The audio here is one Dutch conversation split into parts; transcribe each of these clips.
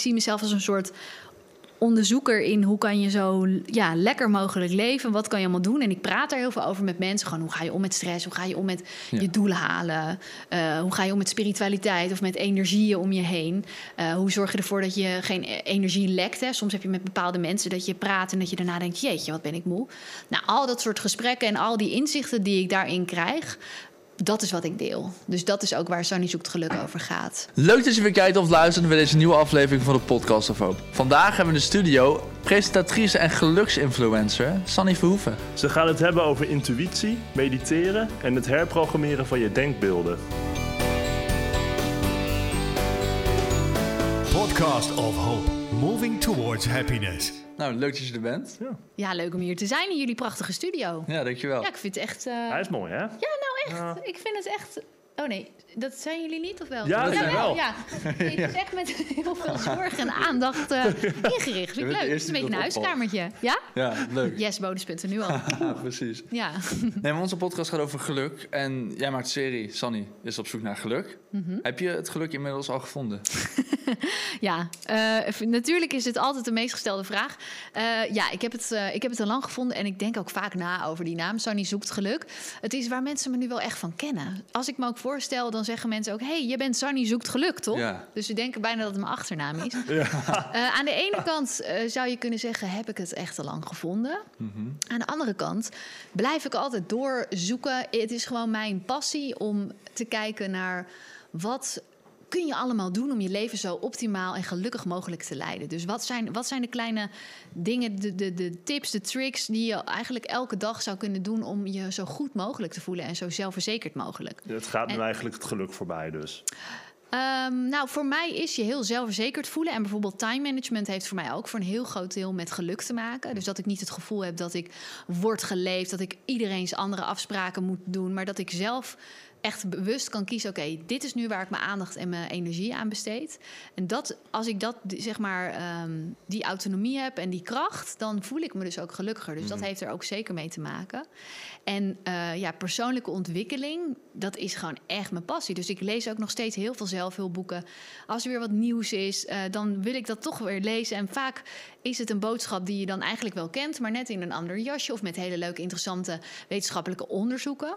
zie mezelf als een soort onderzoeker in hoe kan je zo ja, lekker mogelijk leven. Wat kan je allemaal doen? En ik praat daar heel veel over met mensen. Gewoon hoe ga je om met stress? Hoe ga je om met Ja. je doelen halen? Eh, hoe ga je om met spiritualiteit of met energieën om je heen? Eh, hoe zorg je ervoor dat je geen e- energie lekt? Hè? Soms heb je met bepaalde mensen dat je praat en dat je daarna denkt: jeetje, wat ben ik moe. Nou, al dat soort gesprekken en al die inzichten die ik daarin krijg. Dat is wat ik deel. Dus dat is ook waar Sunny Zoekt Geluk over gaat. Leuk dat je weer kijkt of luistert naar deze nieuwe aflevering van de Podcast of Hoop. Vandaag hebben we in de studio presentatrice en geluksinfluencer Sanny Verhoeven. Ze gaan het hebben over intuïtie, mediteren en het herprogrammeren van je denkbeelden. Podcast of Hope. Moving towards happiness. Nou, leuk dat je er bent. Ja, leuk om hier te zijn in jullie prachtige studio. Ja, dankjewel. Ja, ik vind het echt. eh, Hij is mooi, hè? Ja, nou echt. Ik vind het echt. Oh nee, dat zijn jullie niet of wel? Ja, dat zijn wel. Ja, Nee, het is echt met heel veel zorg en aandacht eh, ingericht. Vind ik leuk. Het is een beetje een huiskamertje. Ja? Ja, leuk. Yes, nu al. Ja, precies. Ja. Nee, maar onze podcast gaat over geluk. En jij maakt serie, Sanny is op zoek naar geluk. Mhm. Heb je het geluk inmiddels al gevonden? Ja, eh, natuurlijk is het altijd de meest gestelde vraag. Eh, ja, ik heb, het, eh, ik heb het al lang gevonden en ik denk ook vaak na over die naam. Sonny zoekt geluk. Het is waar mensen me nu wel echt van kennen. Als ik me ook voorstel, dan zeggen mensen ook... hey, je bent Sonny zoekt geluk, toch? Ja. Dus ze denken bijna dat het mijn achternaam is. Eh, aan de ene kant eh, zou je kunnen zeggen... heb ik het echt al lang gevonden? Aan de andere kant blijf ik altijd doorzoeken. Het is gewoon mijn passie om te kijken naar... wat kun je allemaal doen om je leven zo optimaal en gelukkig mogelijk te leiden? Dus wat zijn, wat zijn de kleine dingen, de, de, de tips, de tricks die je eigenlijk elke dag zou kunnen doen om je zo goed mogelijk te voelen en zo zelfverzekerd mogelijk? Het gaat nu En- eigenlijk het geluk voorbij, dus. Ehm, nou, voor mij is je heel zelfverzekerd voelen. En bijvoorbeeld time management heeft voor mij ook voor een heel groot deel met geluk te maken. Dus dat ik niet het gevoel heb dat ik word geleefd, dat ik iedereen's andere afspraken moet doen, maar dat ik zelf echt bewust kan kiezen: oké, dit is nu waar ik mijn aandacht en mijn energie aan besteed. En dat, als ik dat, zeg maar, ehm, die autonomie heb en die kracht, dan voel ik me dus ook gelukkiger. Dus dat heeft er ook zeker mee te maken. En eh, ja, persoonlijke ontwikkeling, dat is gewoon echt mijn passie. Dus ik lees ook nog steeds heel veel zelfhulpboeken. Als er weer wat nieuws is, eh, dan wil ik dat toch weer lezen. En vaak is het een boodschap die je dan eigenlijk wel kent, maar net in een ander jasje of met hele leuke, interessante wetenschappelijke onderzoeken.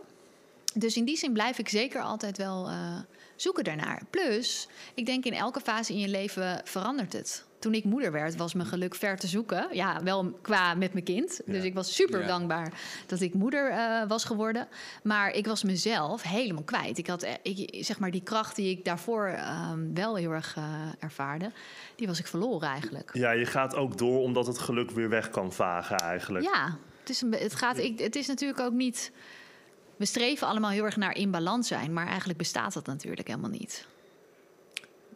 Dus in die zin blijf ik zeker altijd wel eh, zoeken daarnaar. Plus, ik denk in elke fase in je leven verandert het. Toen ik moeder werd, was mijn geluk ver te zoeken. Ja, wel qua met mijn kind. Dus ik was super Ja. dankbaar dat ik moeder eh, was geworden. Maar ik was mezelf helemaal kwijt. Ik had, eh, ik, zeg maar, die kracht die ik daarvoor ehm, wel heel erg ervaarde, die was ik verloren eigenlijk. Ja, je gaat ook door omdat het geluk weer weg kan vagen, eigenlijk. Ja, het is, een, het, gaat, ik, het is natuurlijk ook niet. We streven allemaal heel erg naar in balans zijn, maar eigenlijk bestaat dat natuurlijk helemaal niet.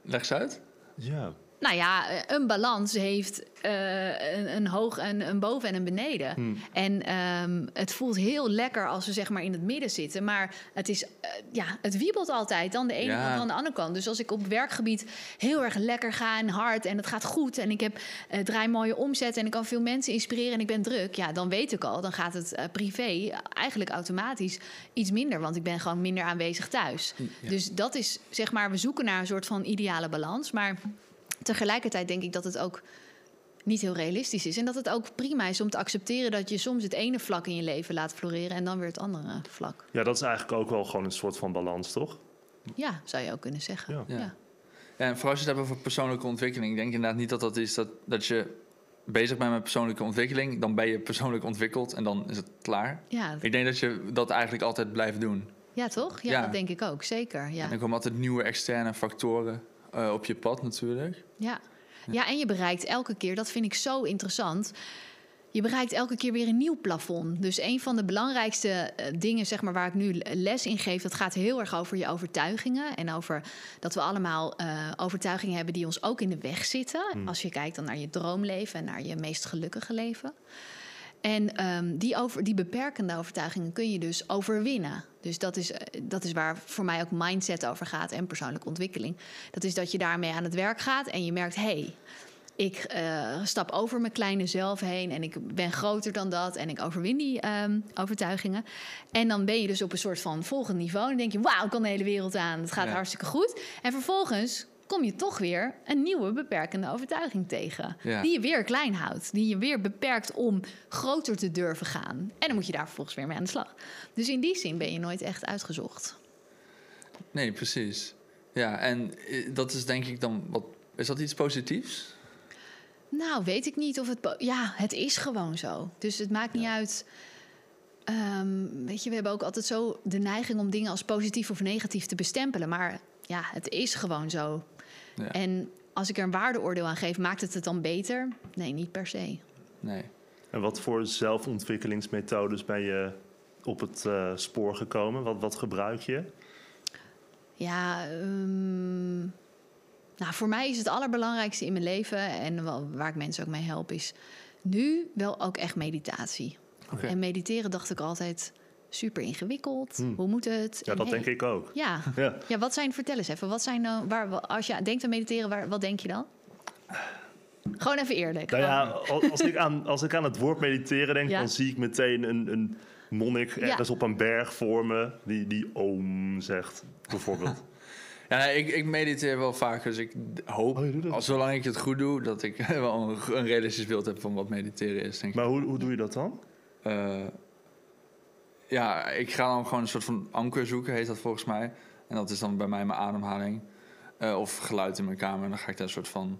Leg eens uit. Ja. Nou ja, eh, een balans heeft eh, een, een hoog en een boven en een beneden. Hmm. En ehm, het voelt heel lekker als we zeg maar in het midden zitten. Maar het, is, eh, ja, het wiebelt altijd, dan de ene Ja. kant, dan de andere kant. Dus als ik op werkgebied heel erg lekker ga en hard en het gaat goed... en ik heb, eh, draai mooie omzet en ik kan veel mensen inspireren en ik ben druk... ja, dan weet ik al, dan gaat het privé eigenlijk automatisch iets minder... want ik ben gewoon minder aanwezig thuis. Ja. Dus dat is, zeg maar, we zoeken naar een soort van ideale balans... maar tegelijkertijd denk ik dat het ook niet heel realistisch is. En dat het ook prima is om te accepteren dat je soms het ene vlak in je leven laat floreren en dan weer het andere vlak. ja, dat is eigenlijk ook wel gewoon een soort van balans, toch? Ja, zou je ook kunnen zeggen. Ja. Ja. Ja. Ja, en vooral als je het hebt over persoonlijke ontwikkeling. Ik denk inderdaad niet dat dat is dat, dat je bezig bent met persoonlijke ontwikkeling. Dan ben je persoonlijk ontwikkeld en dan is het klaar. Ja, dat- Ik denk dat je dat eigenlijk altijd blijft doen. ja toch? Ja, Ja. dat denk ik ook, zeker. Ja. En er komen altijd nieuwe externe factoren eh, op je pad natuurlijk. Ja. ja, en je bereikt elke keer, dat vind ik zo interessant. Je bereikt elke keer weer een nieuw plafond. Dus een van de belangrijkste eh, dingen, zeg maar, waar ik nu les in geef, dat gaat heel erg over je overtuigingen. En over dat we allemaal eh, overtuigingen hebben die ons ook in de weg zitten. Als je kijkt dan naar je droomleven en naar je meest gelukkige leven. En ehm, die, over, die beperkende overtuigingen kun je dus overwinnen. Dus dat is, eh, dat is waar voor mij ook mindset over gaat en persoonlijke ontwikkeling. Dat is dat je daarmee aan het werk gaat en je merkt: hé, hey, ik eh, stap over mijn kleine zelf heen en ik ben groter dan dat en ik overwin die ehm, overtuigingen. En dan ben je dus op een soort van volgend niveau en dan denk je: wauw, ik kan de hele wereld aan, het gaat Ja. hartstikke goed. En vervolgens kom je toch weer een nieuwe beperkende overtuiging tegen. Ja. Die je weer klein houdt. Die je weer beperkt om groter te durven gaan. En dan moet je daar vervolgens weer mee aan de slag. Dus in die zin ben je nooit echt uitgezocht. Nee, precies. Ja, en eh, dat is denk ik dan wat. Is dat iets positiefs? Nou, weet ik niet of het. Ja, het is gewoon zo. Dus het maakt niet uit. Ehm, weet je, we hebben ook altijd zo de neiging om dingen als positief of negatief te bestempelen. Maar ja, het is gewoon zo. Ja. En als ik er een waardeoordeel aan geef, maakt het het dan beter? Nee, niet per se. Nee. En wat voor zelfontwikkelingsmethodes ben je op het eh, spoor gekomen? Wat, wat gebruik je? Ja, ehm, nou, voor mij is het allerbelangrijkste in mijn leven en wel, waar ik mensen ook mee help, is nu wel ook echt meditatie. Oké. En mediteren dacht ik altijd super ingewikkeld. Hmm. Hoe moet het? Ja, En dat hey, denk ik ook. Ja. Ja. ja, wat zijn, vertel eens even, wat zijn nou, waar, als je denkt aan mediteren, waar, wat denk je dan? Gewoon even eerlijk. Nou ja, al- als ik aan, als ik aan het woord mediteren denk, Ja. dan zie ik meteen een, een monnik ergens op een berg voor me die, die oom zegt, bijvoorbeeld. Ja, ik, ik mediteer wel vaak, dus ik hoop, Oh, als, zolang ik het goed doe, dat ik wel een, een realistisch beeld heb van wat mediteren is. Denk ik. maar hoe, hoe doe je dat dan? Eh, ja, ik ga dan gewoon een soort van anker zoeken, heet dat volgens mij. En dat is dan bij mij mijn ademhaling. Eh, of geluid in mijn kamer. En dan ga ik daar een soort van...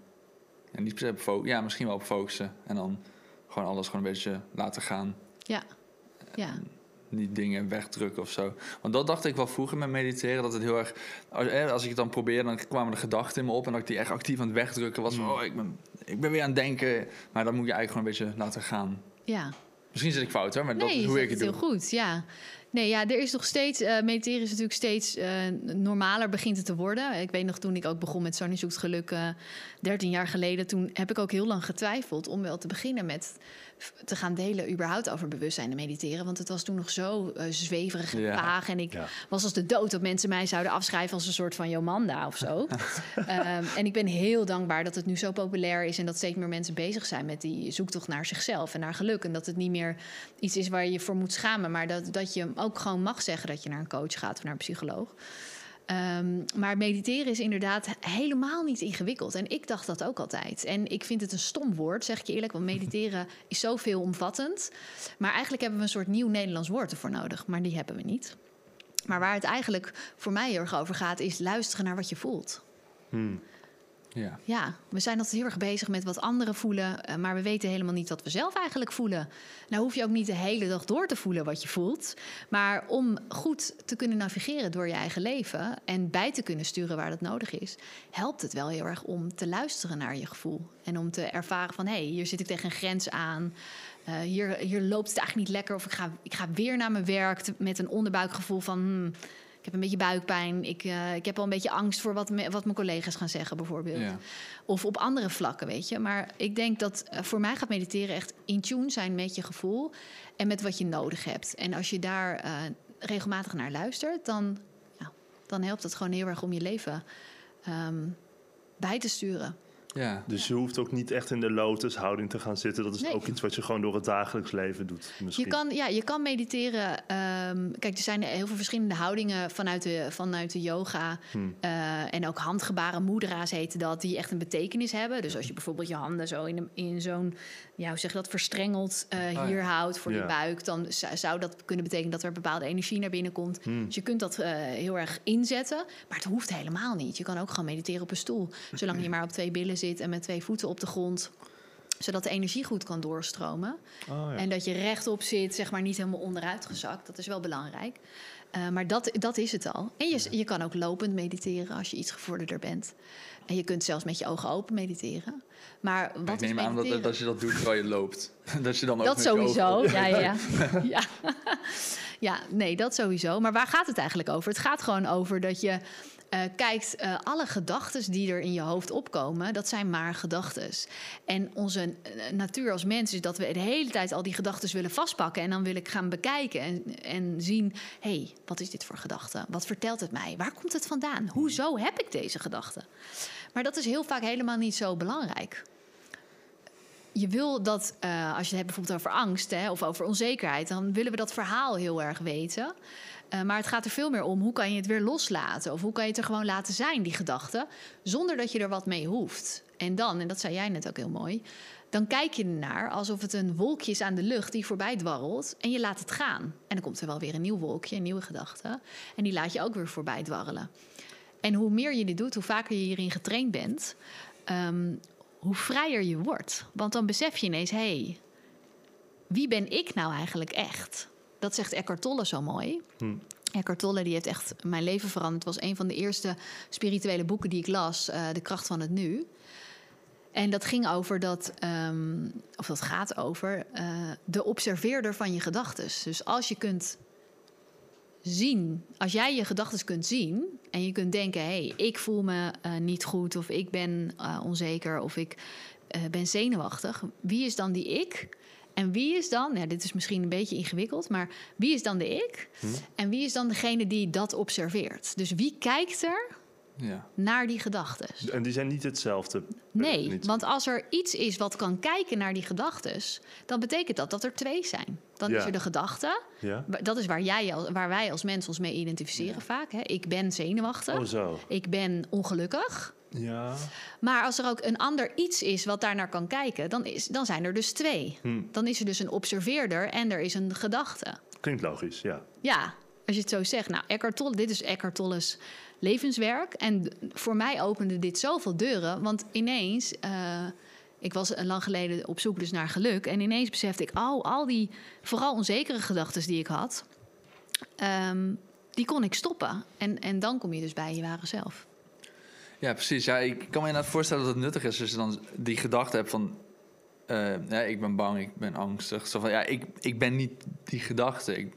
Ja, niet per se ja, misschien wel op focussen. En dan gewoon alles gewoon een beetje laten gaan. Ja, ja. Niet dingen wegdrukken of zo. Want dat dacht ik wel vroeger met mediteren. Dat het heel erg... Als, eh, als ik het dan probeerde, dan kwamen de gedachten in me op. En dat ik die echt actief aan het wegdrukken was. Van, oh, ik ben, ik ben weer aan het denken. Maar dan moet je eigenlijk gewoon een beetje laten gaan. ja. Misschien zit ik fout hoor, maar dat is hoe ik het het heel doe. goed, ja. Nee, ja, er is nog steeds... eh, mediteren is natuurlijk steeds eh, normaler begint het te worden. Ik weet nog, toen ik ook begon met Sonny Zoekt Geluk... eh 13 jaar geleden, toen heb ik ook heel lang getwijfeld... om wel te beginnen met te gaan delen überhaupt over bewustzijn en mediteren. Want het was toen nog zo eh, zweverig en Ja. vaag. En ik Ja. was als de dood dat mensen mij zouden afschrijven... als een soort van Jomanda of zo. Ehm, en ik ben heel dankbaar dat het nu zo populair is... en dat steeds meer mensen bezig zijn met die zoektocht naar zichzelf en naar geluk. En dat het niet meer iets is waar je je voor moet schamen... maar dat, dat je ook gewoon mag zeggen dat je naar een coach gaat of naar een psycholoog. Ehm, maar mediteren is inderdaad helemaal niet ingewikkeld. En ik dacht dat ook altijd. En ik vind het een stom woord, zeg ik je eerlijk. Want mediteren is zo veelomvattend. Maar eigenlijk hebben we een soort nieuw Nederlands woord ervoor nodig. Maar die hebben we niet. Maar waar het eigenlijk voor mij heel erg over gaat... is luisteren naar wat je voelt. Hmm. Ja. Ja, we zijn altijd heel erg bezig met wat anderen voelen, eh, maar we weten helemaal niet wat we zelf eigenlijk voelen. Nou hoef je ook niet de hele dag door te voelen wat je voelt, maar om goed te kunnen navigeren door je eigen leven en bij te kunnen sturen waar dat nodig is, helpt het wel heel erg om te luisteren naar je gevoel en om te ervaren van hé, hey, hier zit ik tegen een grens aan. Eh, hier, hier loopt het eigenlijk niet lekker. Of ik ga, ik ga weer naar mijn werk met een onderbuikgevoel van... hmm, heb een beetje buikpijn. Ik, eh, ik heb al een beetje angst voor wat, me- wat mijn collega's gaan zeggen, bijvoorbeeld. Ja. Of op andere vlakken, weet je. Maar ik denk dat eh, voor mij gaat mediteren echt in tune zijn met je gevoel en met wat je nodig hebt. En als je daar eh, regelmatig naar luistert, dan, ja, dan helpt het gewoon heel erg om je leven ehm, bij te sturen. Ja. Dus je hoeft ook niet echt in de lotushouding te gaan zitten. Dat is Nee. ook iets wat je gewoon door het dagelijks leven doet. Misschien. Je kan, ja, je kan mediteren. ehm, kijk, er zijn heel veel verschillende houdingen vanuit de, vanuit de yoga. Hmm. Eh, en ook handgebaren mudra's heten dat, die echt een betekenis hebben. Dus als je bijvoorbeeld je handen zo in, een- in zo'n, ja, hoe zeg je dat, verstrengeld eh, ja. hier houdt voor je buik, dan zou, zou dat kunnen betekenen dat er bepaalde energie naar binnen komt. Hmm. Dus je kunt dat eh, heel erg inzetten, maar het hoeft helemaal niet. Je kan ook gewoon mediteren op een stoel, zolang je maar op twee billen zit en met twee voeten op de grond zodat de energie goed kan doorstromen. Oh, ja. En dat je rechtop zit, zeg maar niet helemaal onderuit gezakt. Dat is wel belangrijk. Eh, maar dat, dat is het al. En je, je kan ook lopend mediteren als je iets gevorderder bent. En je kunt zelfs met je ogen open mediteren. Maar wat ik neem aan dat, dat je dat doet terwijl je loopt. dat je dan ook Dat met je ogen sowieso. Ja, ja, ja. ja. ja, nee, dat sowieso. Maar waar gaat het eigenlijk over? Het gaat gewoon over dat je eh, kijkt, eh, alle gedachten die er in je hoofd opkomen, dat zijn maar gedachten. En onze eh, natuur als mens is dat we de hele tijd al die gedachten willen vastpakken en dan wil ik gaan bekijken en, en zien, hé, hey, wat is dit voor gedachte? Wat vertelt het mij? Waar komt het vandaan? Hoezo heb ik deze gedachte? Maar dat is heel vaak helemaal niet zo belangrijk je wil dat, eh, als je het hebt bijvoorbeeld over angst hè, of over onzekerheid, dan willen we dat verhaal heel erg weten. Eh, maar het gaat er veel meer om hoe kan je het weer loslaten? Of hoe kan je het er gewoon laten zijn, die gedachten, zonder dat je er wat mee hoeft. En dan, en dat zei jij net ook heel mooi, dan kijk je ernaar alsof het een wolkje is aan de lucht die voorbij dwarrelt. En je laat het gaan. En dan komt er wel weer een nieuw wolkje, een nieuwe gedachte. En die laat je ook weer voorbij dwarrelen. En hoe meer je dit doet, hoe vaker je hierin getraind bent, ehm, hoe vrijer je wordt. Want dan besef je ineens, hé, hey, wie ben ik nou eigenlijk echt? Dat zegt Eckhart Tolle zo mooi. Hm. Eckhart Tolle die heeft echt mijn leven veranderd. Het was een van de eerste spirituele boeken die ik las, uh, De kracht van het nu. En dat ging over dat, um, of dat gaat over, uh, de observeerder van je gedachten. Dus als je kunt zien, als jij je gedachten kunt zien en je kunt denken: hé, hey, ik voel me uh, niet goed, of ik ben uh, onzeker, of ik ben zenuwachtig. Wie is dan die ik? En wie is dan, ja, dit is misschien een beetje ingewikkeld, maar wie is dan de ik? Hm. En wie is dan degene die dat observeert? Dus wie kijkt er ja. naar die gedachten. En die zijn niet hetzelfde. Nee, niet. want als er iets is wat kan kijken naar die gedachten, dan betekent dat dat er twee zijn. Dan ja. is er de gedachte. Ja. Dat is waar, jij, waar wij als mens ons mee identificeren vaak. Hè. Ik ben zenuwachtig. Oh, zo. Ik ben ongelukkig. Ja. Maar als er ook een ander iets is wat daar naar kan kijken, dan, is, dan zijn er dus twee. Hm. Dan is er dus een observeerder en er is een gedachte. Klinkt logisch, ja. Ja, als je het zo zegt. Nou, Eckhart Tolle, dit is Eckhart Tolle's levenswerk. En voor mij opende dit zoveel deuren. Want ineens, uh, ik was lang geleden op zoek dus naar geluk. En ineens besefte ik, oh, al die vooral onzekere gedachten die ik had, um, die kon ik stoppen. En, en dan kom je dus bij je ware zelf. Ja, precies. Ja, ik kan me inderdaad voorstellen dat het nuttig is als je dan die gedachte hebt van... Uh, ja, ik ben bang, ik ben angstig. Zo van, ja, ik, ik ben niet die gedachte. Ik,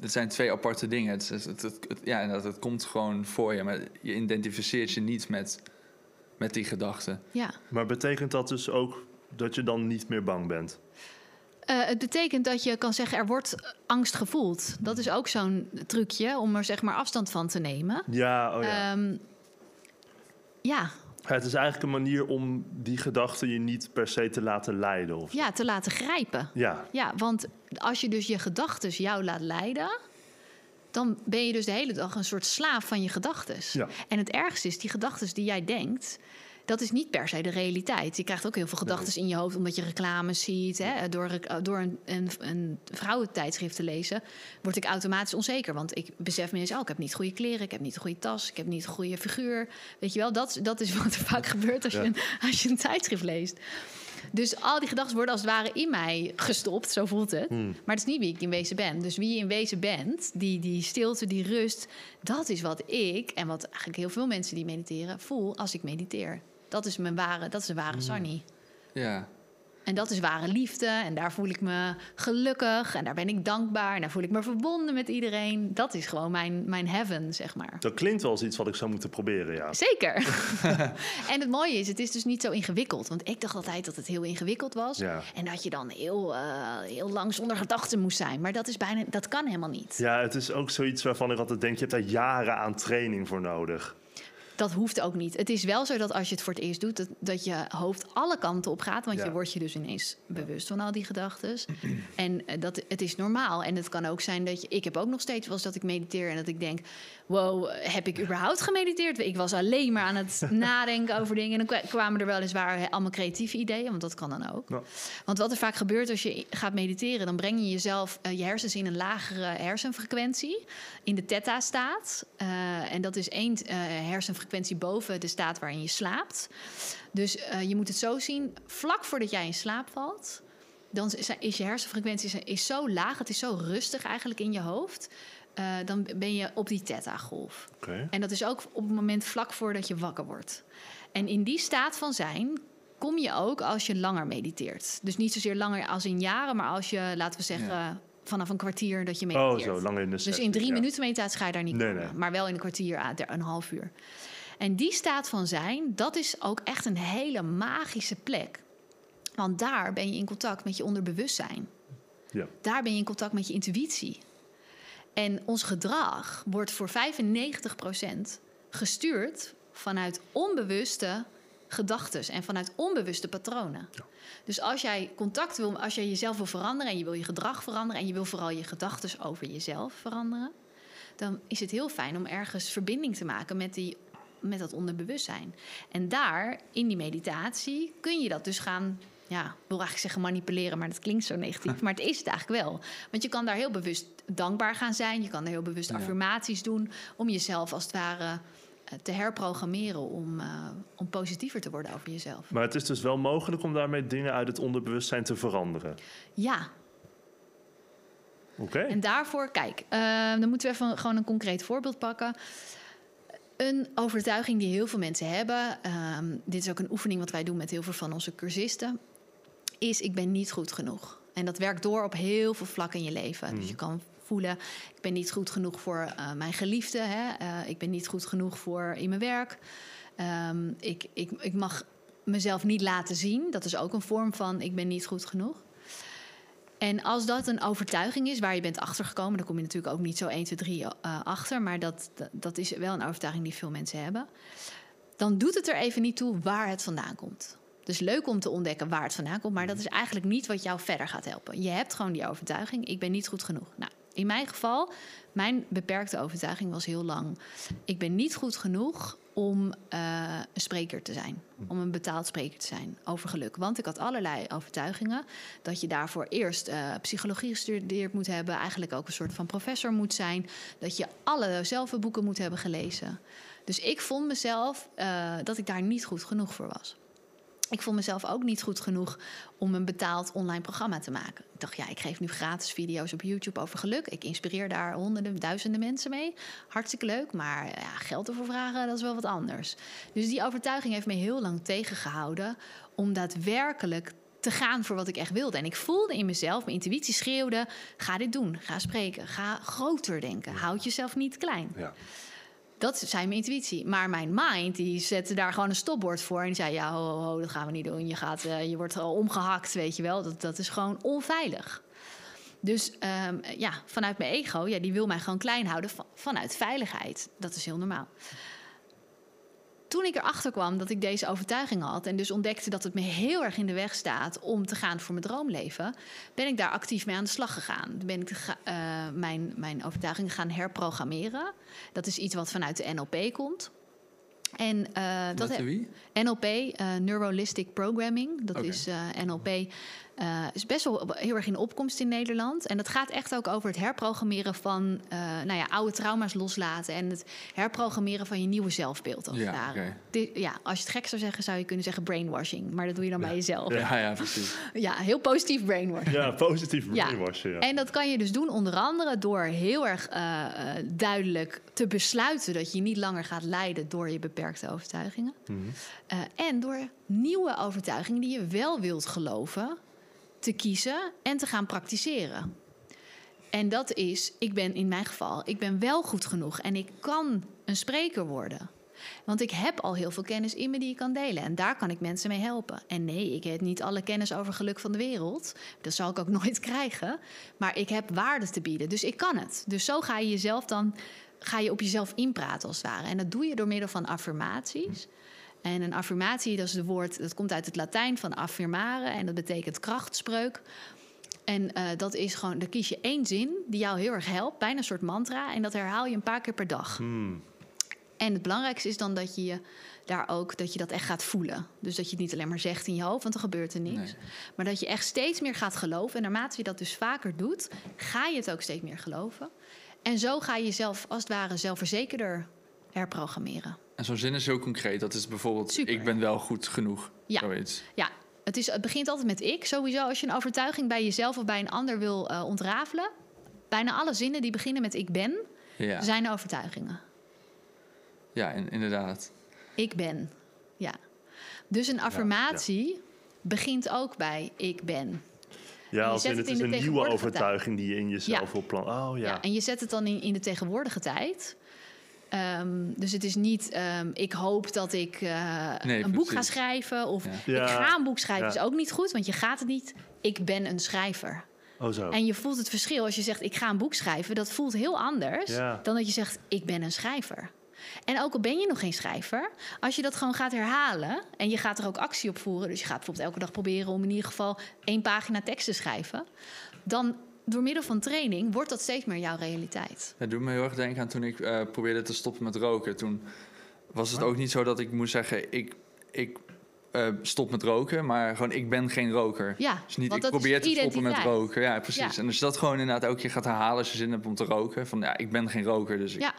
het zijn twee aparte dingen. Het, het, het, het komt gewoon voor je, maar je identificeert je niet met, met die gedachten. Ja. Maar betekent dat dus ook dat je dan niet meer bang bent? Uh, het betekent dat je kan zeggen, er wordt angst gevoeld. Dat is ook zo'n trucje om er zeg maar afstand van te nemen. Ja, oh ja. Um, ja. Het is eigenlijk een manier om die gedachten je niet per se te laten leiden. Of ja, te laten grijpen. Ja. ja, want als je dus je gedachten jou laat leiden, dan ben je dus de hele dag een soort slaaf van je gedachten. Ja. En het ergste is, die gedachten die jij denkt, dat is niet per se de realiteit. Je krijgt ook heel veel gedachten in je hoofd omdat je reclames ziet. Hè? Door, door een, een, een vrouwentijdschrift te lezen, word ik automatisch onzeker. Want ik besef me eens, oh, ik heb niet goede kleren, ik heb niet een goede tas, ik heb niet een goede figuur. Weet je wel, dat, dat is wat er vaak gebeurt als, je een, als je een tijdschrift leest. Dus al die gedachten worden als het ware in mij gestopt, zo voelt het. Hmm. Maar het is niet wie ik in wezen ben. Dus wie je in wezen bent, die, die stilte, die rust, dat is wat ik en wat eigenlijk heel veel mensen die mediteren voel als ik mediteer. Dat is mijn ware, dat is de ware Sunny. Ja. En dat is ware liefde. En daar voel ik me gelukkig. En daar ben ik dankbaar. En daar voel ik me verbonden met iedereen. Dat is gewoon mijn, mijn heaven, zeg maar. Dat klinkt wel als iets wat ik zou moeten proberen, ja. Zeker. en het mooie is, het is dus niet zo ingewikkeld. Want ik dacht altijd dat het heel ingewikkeld was. Ja. En dat je dan heel, uh, heel lang zonder gedachten moest zijn. Maar dat, is bijna, dat kan helemaal niet. Ja, het is ook zoiets waarvan ik altijd denk... je hebt daar jaren aan training voor nodig. Dat hoeft ook niet. Het is wel zo dat als je het voor het eerst doet, dat, dat je hoofd alle kanten op gaat. Want Ja. je wordt je dus ineens bewust van al die gedachten. En eh, dat, het is normaal. En het kan ook zijn dat je. Ik heb ook nog steeds wel eens dat ik mediteer en dat ik denk: wow, heb ik überhaupt gemediteerd? Ik was alleen maar aan het nadenken over dingen. En dan kwa- kwamen er weliswaar allemaal creatieve ideeën, want dat kan dan ook. Ja. Want wat er vaak gebeurt als je gaat mediteren, dan breng je jezelf, eh, je hersens in een lagere hersenfrequentie, in de theta-staat. Eh, en dat is één eh, hersenfrequentie boven de staat waarin je slaapt. Dus eh, je moet het zo zien, vlak voordat jij in slaap valt, dan is je hersenfrequentie is zo laag, het is zo rustig eigenlijk in je hoofd. eh, dan ben je op die theta-golf. Oké. En dat is ook op het moment vlak voordat je wakker wordt. En in die staat van zijn kom je ook als je langer mediteert. Dus niet zozeer langer als in jaren, maar als je, laten we zeggen, Ja. vanaf een kwartier dat je Oh, mediteert. zo, lang in de Dus in drie ja. minuten meditatie ga je daar niet Nee, komen. nee. Maar wel in een kwartier, à een half uur. En die staat van zijn, dat is ook echt een hele magische plek. Want daar ben je in contact met je onderbewustzijn. Ja. Daar ben je in contact met je intuïtie. En ons gedrag wordt voor 95% gestuurd vanuit onbewuste gedachten en vanuit onbewuste patronen. Dus als jij contact wil, als jij jezelf wil veranderen en je wil je gedrag veranderen en je wil vooral je gedachten over jezelf veranderen, dan is het heel fijn om ergens verbinding te maken met, die, met dat onderbewustzijn. En daar, in die meditatie, kun je dat dus gaan ja, ik wil eigenlijk zeggen manipuleren, maar dat klinkt zo negatief. Maar het is het eigenlijk wel. Want je kan daar heel bewust dankbaar gaan zijn. Je kan daar heel bewust Ja. affirmaties doen. Om jezelf als het ware eh, te herprogrammeren om, eh, om positiever te worden over jezelf. Maar het is dus wel mogelijk om daarmee dingen uit het onderbewustzijn te veranderen. Ja, Oké. En daarvoor, kijk, eh, dan moeten we even gewoon een concreet voorbeeld pakken. Een overtuiging die heel veel mensen hebben, ehm, dit is ook een oefening wat wij doen met heel veel van onze cursisten, is ik ben niet goed genoeg. En dat werkt door op heel veel vlakken in je leven. Dus je kan voelen, ik ben niet goed genoeg voor eh, mijn geliefde, hè? Eh, ik ben niet goed genoeg voor in mijn werk. Ehm, ik, ik, ik mag mezelf niet laten zien. Dat is ook een vorm van ik ben niet goed genoeg. En als dat een overtuiging is waar je bent achtergekomen, dan kom je natuurlijk ook niet zo 1, 2, 3 eh, achter, maar dat, dat, dat is wel een overtuiging die veel mensen hebben. Dan doet het er even niet toe waar het vandaan komt. Dus leuk om te ontdekken waar het vandaan komt, maar dat is eigenlijk niet wat jou verder gaat helpen. Je hebt gewoon die overtuiging, ik ben niet goed genoeg. Nou, in mijn geval, mijn beperkte overtuiging was heel lang, ik ben niet goed genoeg om eh, een spreker te zijn. Om een betaald spreker te zijn over geluk. Want ik had allerlei overtuigingen. Dat je daarvoor eerst eh, psychologie gestudeerd moet hebben. Eigenlijk ook een soort van professor moet zijn. Dat je alle zelfboeken moet hebben gelezen. Dus ik vond mezelf eh, dat ik daar niet goed genoeg voor was. Ik vond mezelf ook niet goed genoeg om een betaald online programma te maken. Ik dacht, ja, ik geef nu gratis video's op YouTube over geluk. Ik inspireer daar honderden, duizenden mensen mee. Hartstikke leuk, maar ja, geld ervoor vragen, dat is wel wat anders. Dus die overtuiging heeft me heel lang tegengehouden om daadwerkelijk te gaan voor wat ik echt wilde. En ik voelde in mezelf, mijn intuïtie schreeuwde: ga dit doen, ga spreken, ga groter denken, houd jezelf niet klein. Ja. Dat zei mijn intuïtie. Maar mijn mind, die zette daar gewoon een stopbord voor. En die zei, ja, ho, ho, dat gaan we niet doen. Je, gaat, eh, je wordt al omgehakt, weet je wel. Dat, dat is gewoon onveilig. Dus ehm, ja, vanuit mijn ego, ja, die wil mij gewoon klein houden van- vanuit veiligheid. Dat is heel normaal. Toen ik erachter kwam dat ik deze overtuiging had... en dus ontdekte dat het me heel erg in de weg staat... om te gaan voor mijn droomleven... ben ik daar actief mee aan de slag gegaan. Ben ik eh, mijn, mijn overtuiging gaan herprogrammeren. Dat is iets wat vanuit de NLP komt. En eh, dat? NLP, eh Neuralistic Programming. Dat is NLP. Eh, is best wel heel erg in opkomst in Nederland. En dat gaat echt ook over het herprogrammeren van eh, nou ja, oude trauma's loslaten. En het herprogrammeren van je nieuwe zelfbeeld. Als het Ja, ware. ja, als je het gek zou zeggen, zou je kunnen zeggen brainwashing. Maar dat doe je dan bij jezelf. Ja. Ja, ja, precies. heel positief brainwashing. Ja, positief Ja. brainwashen. Ja. En dat kan je dus doen onder andere door heel erg eh, eh, duidelijk te besluiten dat je niet langer gaat leiden door je beperkte overtuigingen. Mhm. Eh, en door nieuwe overtuigingen die je wel wilt geloven, te kiezen en te gaan praktiseren. En dat is, ik ben in mijn geval, ik ben wel goed genoeg en ik kan een spreker worden. Want ik heb al heel veel kennis in me die ik kan delen. En daar kan ik mensen mee helpen. En nee, ik heb niet alle kennis over geluk van de wereld. Dat zal ik ook nooit krijgen. Maar ik heb waarde te bieden. Dus ik kan het. Dus zo ga je jezelf dan ga je op jezelf inpraten als het ware. En dat doe je door middel van affirmaties. En een affirmatie, dat is de woord, dat komt uit het Latijn van affirmare. En dat betekent krachtspreuk. En eh, dat is gewoon, dan kies je één zin die jou heel erg helpt, bijna een soort mantra. En dat herhaal je een paar keer per dag. Hmm. En het belangrijkste is dan dat je je daar ook dat je dat echt gaat voelen. Dus dat je het niet alleen maar zegt in je hoofd, want dan gebeurt er niks. Nee. Maar dat je echt steeds meer gaat geloven. En naarmate je dat dus vaker doet, ga je het ook steeds meer geloven. En zo ga je jezelf als het ware zelfverzekerder herprogrammeren. En zo'n zin is heel concreet. Dat is bijvoorbeeld, Super. ik ben wel goed genoeg. Ja. Zoiets. Ja, het, is, het begint altijd met ik. Sowieso als je een overtuiging bij jezelf of bij een ander wil eh, ontrafelen. Bijna alle zinnen die beginnen met ik ben, Ja, zijn overtuigingen. ja in- inderdaad. Ik ben. Ja. Dus een affirmatie begint ook bij ik ben. Ja, als in het in is een nieuwe overtuiging die je in jezelf Ja. wil plannen. Oh ja. Ja. en je zet het dan in, in de tegenwoordige tijd. Ehm, dus het is niet, ehm, ik hoop dat ik eh, Nee, een boek ga schrijven. Of. Ja. ik ga een boek schrijven. Ja. is ook niet goed, want je gaat het niet. Ik ben een schrijver. Oh zo. En je voelt het verschil als je zegt ik ga een boek schrijven. Dat voelt heel anders Ja. dan dat je zegt ik ben een schrijver. En ook al ben je nog geen schrijver, als je dat gewoon gaat herhalen en je gaat er ook actie op voeren, dus je gaat bijvoorbeeld elke dag proberen om in ieder geval één pagina tekst te schrijven, dan door middel van training wordt dat steeds meer jouw realiteit. Het doet me heel erg denken aan toen ik eh, probeerde te stoppen met roken. Toen was het ook niet zo dat ik moest zeggen: ik, ik eh, stop met roken, maar gewoon ik ben geen roker. Ja, Dus niet want ik dat probeer is te stoppen met roken. Ja, precies. Ja. En als je dat gewoon inderdaad elke keer gaat herhalen als je zin hebt om te roken. Van ja, ik ben geen roker, dus ik, Ja,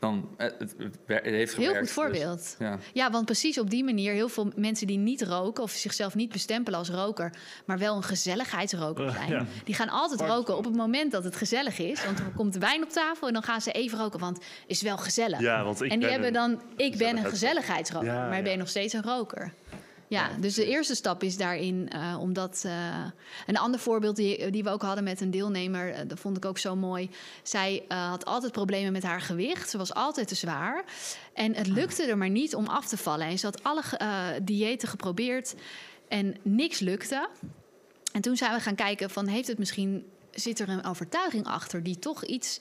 dan eh, het, het, heeft heel gewerkt. goed dus, voorbeeld. ja. Ja, want precies op die manier, heel veel mensen die niet roken of zichzelf niet bestempelen als roker, maar wel een gezelligheidsroker Eh, zijn, ja. die gaan altijd roken op het moment dat het gezellig is. Want er komt wijn op tafel en dan gaan ze even roken, want het is wel gezellig. Ja, want ik en die ben hebben een dan, ik ben een gezelligheidsroker. gezelligheidsroker, Ja, maar ja. ben je nog steeds een roker. Ja, dus de eerste stap is daarin, eh, omdat... eh, een ander voorbeeld die, die we ook hadden met een deelnemer, eh, dat vond ik ook zo mooi. Zij had altijd problemen met haar gewicht. Ze was altijd te zwaar. En het lukte er maar niet om af te vallen. En ze had alle diëten geprobeerd en niks lukte. En toen zijn we gaan kijken van, heeft het misschien... zit er een overtuiging achter die toch iets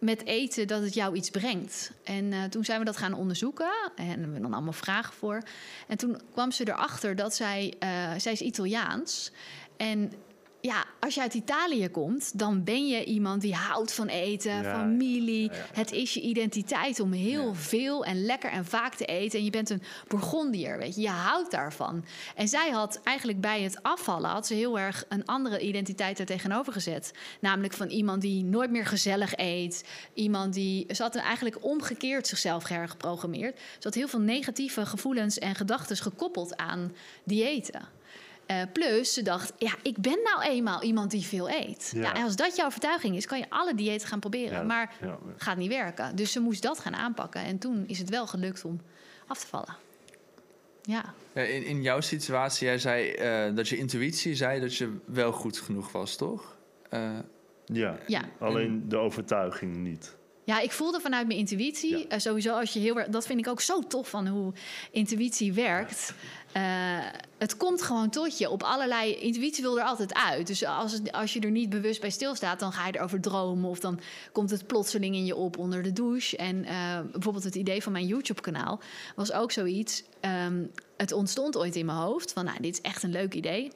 met eten dat het jou iets brengt. En eh, toen zijn we dat gaan onderzoeken en hebben we dan allemaal vragen voor. En toen kwam ze erachter dat zij, eh, zij is Italiaans. En ja, als je uit Italië komt, dan ben je iemand die houdt van eten, Ja, familie. ja, ja. Het is je identiteit om heel veel en lekker en vaak te eten. En je bent een Bourgondier, weet je. Je houdt daarvan. En zij had eigenlijk bij het afvallen... had ze heel erg een andere identiteit er tegenover gezet. Namelijk van iemand die nooit meer gezellig eet. Iemand die... Ze had eigenlijk omgekeerd zichzelf hergeprogrammeerd. Ze had heel veel negatieve gevoelens en gedachten gekoppeld aan diëten. Eh, plus, ze dacht, ja, ik ben nou eenmaal iemand die veel eet. Ja. Ja. en als dat jouw overtuiging is, kan je alle diëten gaan proberen. Ja, maar ja. gaat niet werken. Dus ze moest dat gaan aanpakken. En toen is het wel gelukt om af te vallen. Ja, in, in jouw situatie, jij zei eh, dat je intuïtie zei dat je wel goed genoeg was, toch? Eh, Ja, ja. alleen de overtuiging niet. Ja ik voelde vanuit mijn intuïtie. Ja. eh, sowieso als je heel erg. Dat vind ik ook zo tof van hoe intuïtie werkt. Eh, het komt gewoon tot je op allerlei. Intuïtie wil er altijd uit. Dus als, het, als je er niet bewust bij stilstaat, dan ga je erover dromen. Of dan komt het plotseling in je op onder de douche. En eh, bijvoorbeeld het idee van mijn YouTube-kanaal was ook zoiets. ehm, het ontstond ooit in mijn hoofd van, nou, dit is echt een leuk idee.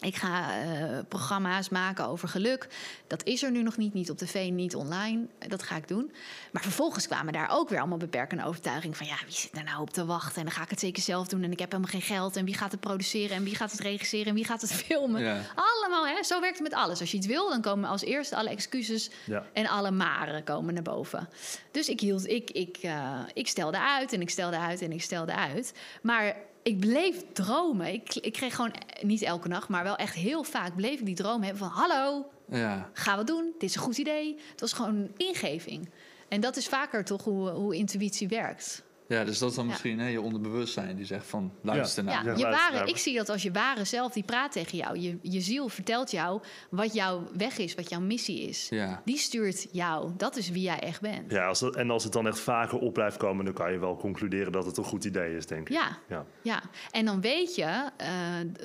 Ik ga eh, programma's maken over geluk. Dat is er nu nog niet, niet op tv, niet online. Dat ga ik doen. Maar vervolgens kwamen daar ook weer allemaal beperkende overtuigingen van... ja, wie zit daar nou op te wachten? En dan ga ik het zeker zelf doen en ik heb helemaal geen geld. En wie gaat het produceren en wie gaat het regisseren en wie gaat het filmen? Ja. Allemaal, hè? Zo werkt het met alles. Als je iets wil, dan komen als eerste alle excuses Ja. en alle maren komen naar boven. Dus ik, hield, ik, ik, eh, ik stelde uit en ik stelde uit en ik stelde uit. Maar ik bleef dromen. Ik, ik kreeg gewoon, eh, niet elke nacht, maar wel echt heel vaak... bleef ik die droom hebben van... hallo, ja. gaan we het doen? Dit is een goed idee. Het was gewoon een ingeving. En dat is vaker toch hoe, hoe intuïtie werkt. Ja, dus dat is dan Ja. misschien hè, je onderbewustzijn die zegt van luister Ja, naar. Ja, je luister ware, ik zie dat als je ware zelf die praat tegen jou. Je, je ziel vertelt jou wat jouw weg is, wat jouw missie is. Ja. Die stuurt jou. Dat is wie jij echt bent. Ja, als dat, en als het dan echt vaker op blijft komen, dan kan je wel concluderen dat het een goed idee is, denk ik. Ja, Ja. ja. En dan weet je eh,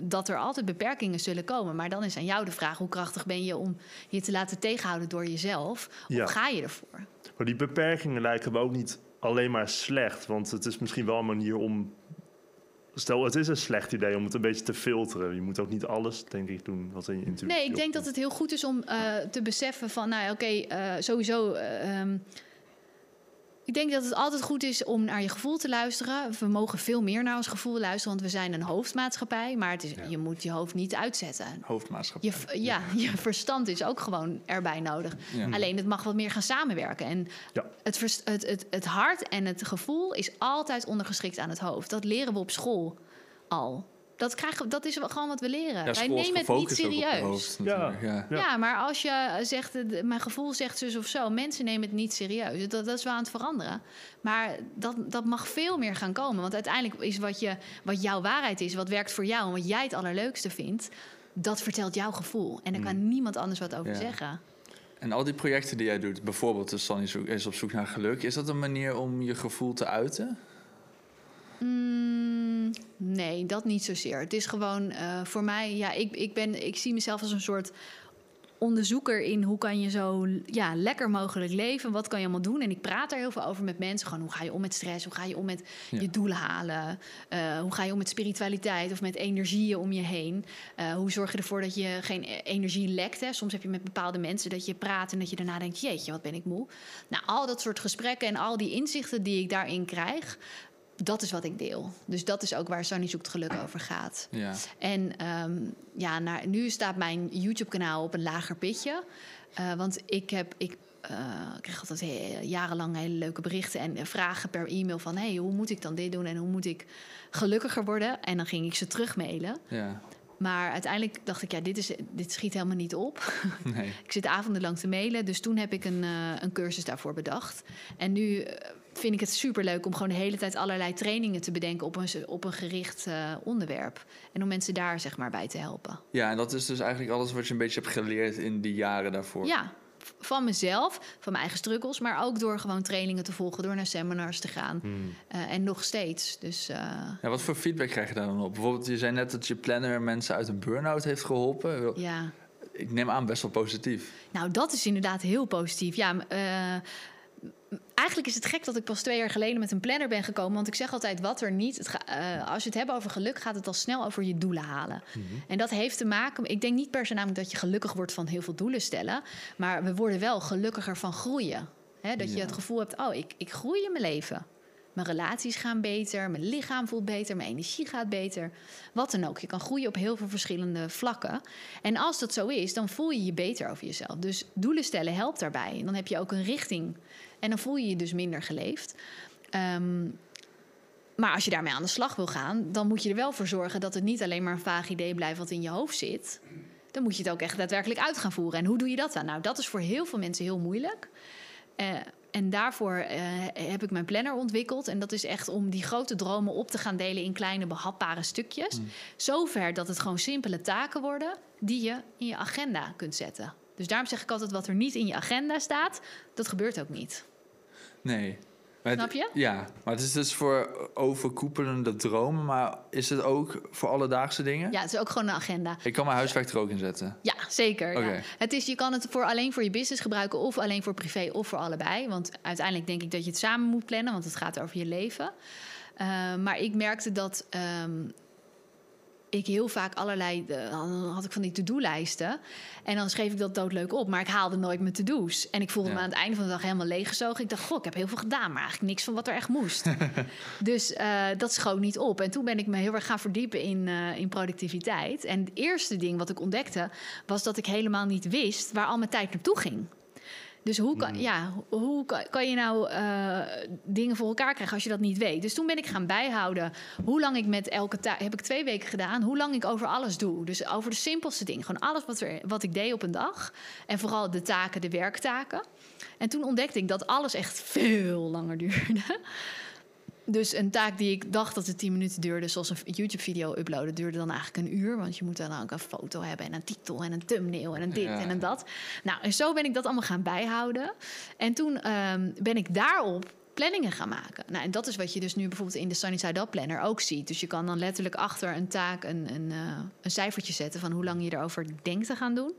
dat er altijd beperkingen zullen komen. Maar dan is aan jou de vraag: hoe krachtig ben je om je te laten tegenhouden door jezelf? Of Ja. ga je ervoor? Maar die beperkingen lijken me ook niet alleen maar slecht. Want het is misschien wel een manier om. Stel, het is een slecht idee om het een beetje te filteren. Je moet ook niet alles, denk ik, doen wat in je intuïtie Nee, ik denk dat het heel goed is om eh, te beseffen van, nou ja, oké, eh, sowieso. eh, ehm, ik denk dat het altijd goed is om naar je gevoel te luisteren. We mogen veel meer naar ons gevoel luisteren, want we zijn een hoofdmaatschappij. Maar het is, je moet je hoofd niet uitzetten. Hoofdmaatschappij. Je, ja, je verstand is ook gewoon erbij nodig. Ja. Alleen het mag wat meer gaan samenwerken. En Ja. het, vers- het, het, het hart en het gevoel is altijd ondergeschikt aan het hoofd. Dat leren we op school al. Dat, krijgen, dat is wel gewoon wat we leren. Ja, Wij nemen het niet serieus. hoofd Ja. Ja. Maar als je zegt, eh, mijn gevoel zegt zus of zo, mensen nemen het niet serieus. Dat, dat is wel aan het veranderen. Maar dat, dat mag veel meer gaan komen. Want uiteindelijk is wat, je, wat jouw waarheid is, wat werkt voor jou en wat jij het allerleukste vindt, dat vertelt jouw gevoel. En daar kan niemand anders wat over Ja. zeggen. En al die projecten die jij doet, bijvoorbeeld de Sunny zoek- is op zoek naar geluk, is dat een manier om je gevoel te uiten? Mm, nee, dat niet zozeer. Het is gewoon eh, voor mij, ja, ik, ik, ben, ik zie mezelf als een soort onderzoeker in hoe kan je zo ja, lekker mogelijk leven. Wat kan je allemaal doen? En ik praat er heel veel over met mensen. Gewoon hoe ga je om met stress? Hoe ga je om met Ja. je doelen halen? Eh, hoe ga je om met spiritualiteit of met energieën om je heen? Eh, hoe zorg je ervoor dat je geen e- energie lekt? Hè? Soms heb je met bepaalde mensen dat je praat en dat je daarna denkt: jeetje, wat ben ik moe. Nou, al dat soort gesprekken en al die inzichten die ik daarin krijg. Dat is wat ik deel. Dus dat is ook waar Sunny Zoekt Geluk over gaat. Ja. En ehm, ja, nu staat mijn YouTube-kanaal op een lager pitje. Eh, want ik heb. Ik, eh, kreeg altijd jarenlang hele leuke berichten en eh, vragen per e-mail van... hey, hoe moet ik dan dit doen en hoe moet ik gelukkiger worden? En dan ging ik ze terugmailen. Ja. Maar uiteindelijk dacht ik, ja, dit, is, dit schiet helemaal niet op. Nee. ik zit avondenlang te mailen, dus toen heb ik een, een cursus daarvoor bedacht. En nu vind ik het superleuk om gewoon de hele tijd allerlei trainingen te bedenken... op een, op een gericht eh, onderwerp. En om mensen daar zeg maar bij te helpen. Ja, en dat is dus eigenlijk alles wat je een beetje hebt geleerd in die jaren daarvoor. Ja, van mezelf, van mijn eigen struggles, maar ook door gewoon trainingen te volgen, door naar seminars te gaan. Hmm. Eh, en nog steeds. Dus eh, Ja, wat voor feedback krijg je daar dan op? Bijvoorbeeld, je zei net dat je planner mensen uit een burn-out heeft geholpen. ja. Ik neem aan best wel positief. Nou, dat is inderdaad heel positief. Ja, eh, eigenlijk is het gek dat ik pas twee jaar geleden met een planner ben gekomen. Want ik zeg altijd wat er niet. Het ga- eh, als je het hebt over geluk, gaat het al snel over je doelen halen. En dat heeft te maken. Ik denk niet per se namelijk dat je gelukkig wordt van heel veel doelen stellen. Maar we worden wel gelukkiger van groeien. Dat je het gevoel hebt: oh, ik, ik groei in mijn leven. Mijn relaties gaan beter, mijn lichaam voelt beter, mijn energie gaat beter. Wat dan ook. Je kan groeien op heel veel verschillende vlakken. En als dat zo is, dan voel je je beter over jezelf. Dus doelen stellen helpt daarbij. Dan heb je ook een richting. En dan voel je je dus minder geleefd. Ehm, maar als je daarmee aan de slag wil gaan, dan moet je er wel voor zorgen dat het niet alleen maar een vaag idee blijft wat in je hoofd zit. Dan moet je het ook echt daadwerkelijk uit gaan voeren. En hoe doe je dat dan? Nou, dat is voor heel veel mensen heel moeilijk. Eh, en daarvoor eh, heb ik mijn planner ontwikkeld. En dat is echt om die grote dromen op te gaan delen in kleine behapbare stukjes. Zover dat het gewoon simpele taken worden die je in je agenda kunt zetten. Dus daarom zeg ik altijd: wat er niet in je agenda staat, dat gebeurt ook niet. Nee. Snap je? Ja, maar het is dus voor overkoepelende dromen, maar is het ook voor alledaagse dingen? Ja, het is ook gewoon een agenda. Ik kan mijn huiswerk er ook in zetten. Ja, zeker. Ja. Het is, je kan het voor alleen voor je business gebruiken of alleen voor privé of voor allebei. Want uiteindelijk denk ik dat je het samen moet plannen, want het gaat over je leven. Eh, maar ik merkte dat ehm, ik heel vaak allerlei, eh, dan had ik van die to-do-lijsten. En dan schreef ik dat doodleuk op, maar ik haalde nooit mijn to-do's. En ik voelde Ja. me aan het einde van de dag helemaal leeggezogen. Ik dacht, goh, ik heb heel veel gedaan, maar eigenlijk niks van wat er echt moest. dus eh, dat schoot niet op. En toen ben ik me heel erg gaan verdiepen in, eh, in productiviteit. En het eerste ding wat ik ontdekte, was dat ik helemaal niet wist waar al mijn tijd naartoe ging. Dus hoe kan, ja, hoe kan, kan je nou eh, dingen voor elkaar krijgen als je dat niet weet? Dus toen ben ik gaan bijhouden hoe lang ik met elke taak... heb ik twee weken gedaan, hoe lang ik over alles doe. Dus over de simpelste dingen. Gewoon alles wat, er, wat ik deed op een dag. En vooral de taken, de werktaken. En toen ontdekte ik dat alles echt veel langer duurde. Dus een taak die ik dacht dat het 10 minuten duurde, zoals een YouTube-video uploaden, duurde dan eigenlijk een uur. Want je moet dan ook een foto hebben en een titel en een thumbnail en een dit Ja. en een dat. Nou, en zo ben ik dat allemaal gaan bijhouden. En toen ehm, ben ik daarop planningen gaan maken. Nou, en dat is wat je dus nu bijvoorbeeld in de Sunny Side Up Planner ook ziet. Dus je kan dan letterlijk achter een taak een, een, eh, een cijfertje zetten van hoe lang je erover denkt te gaan doen.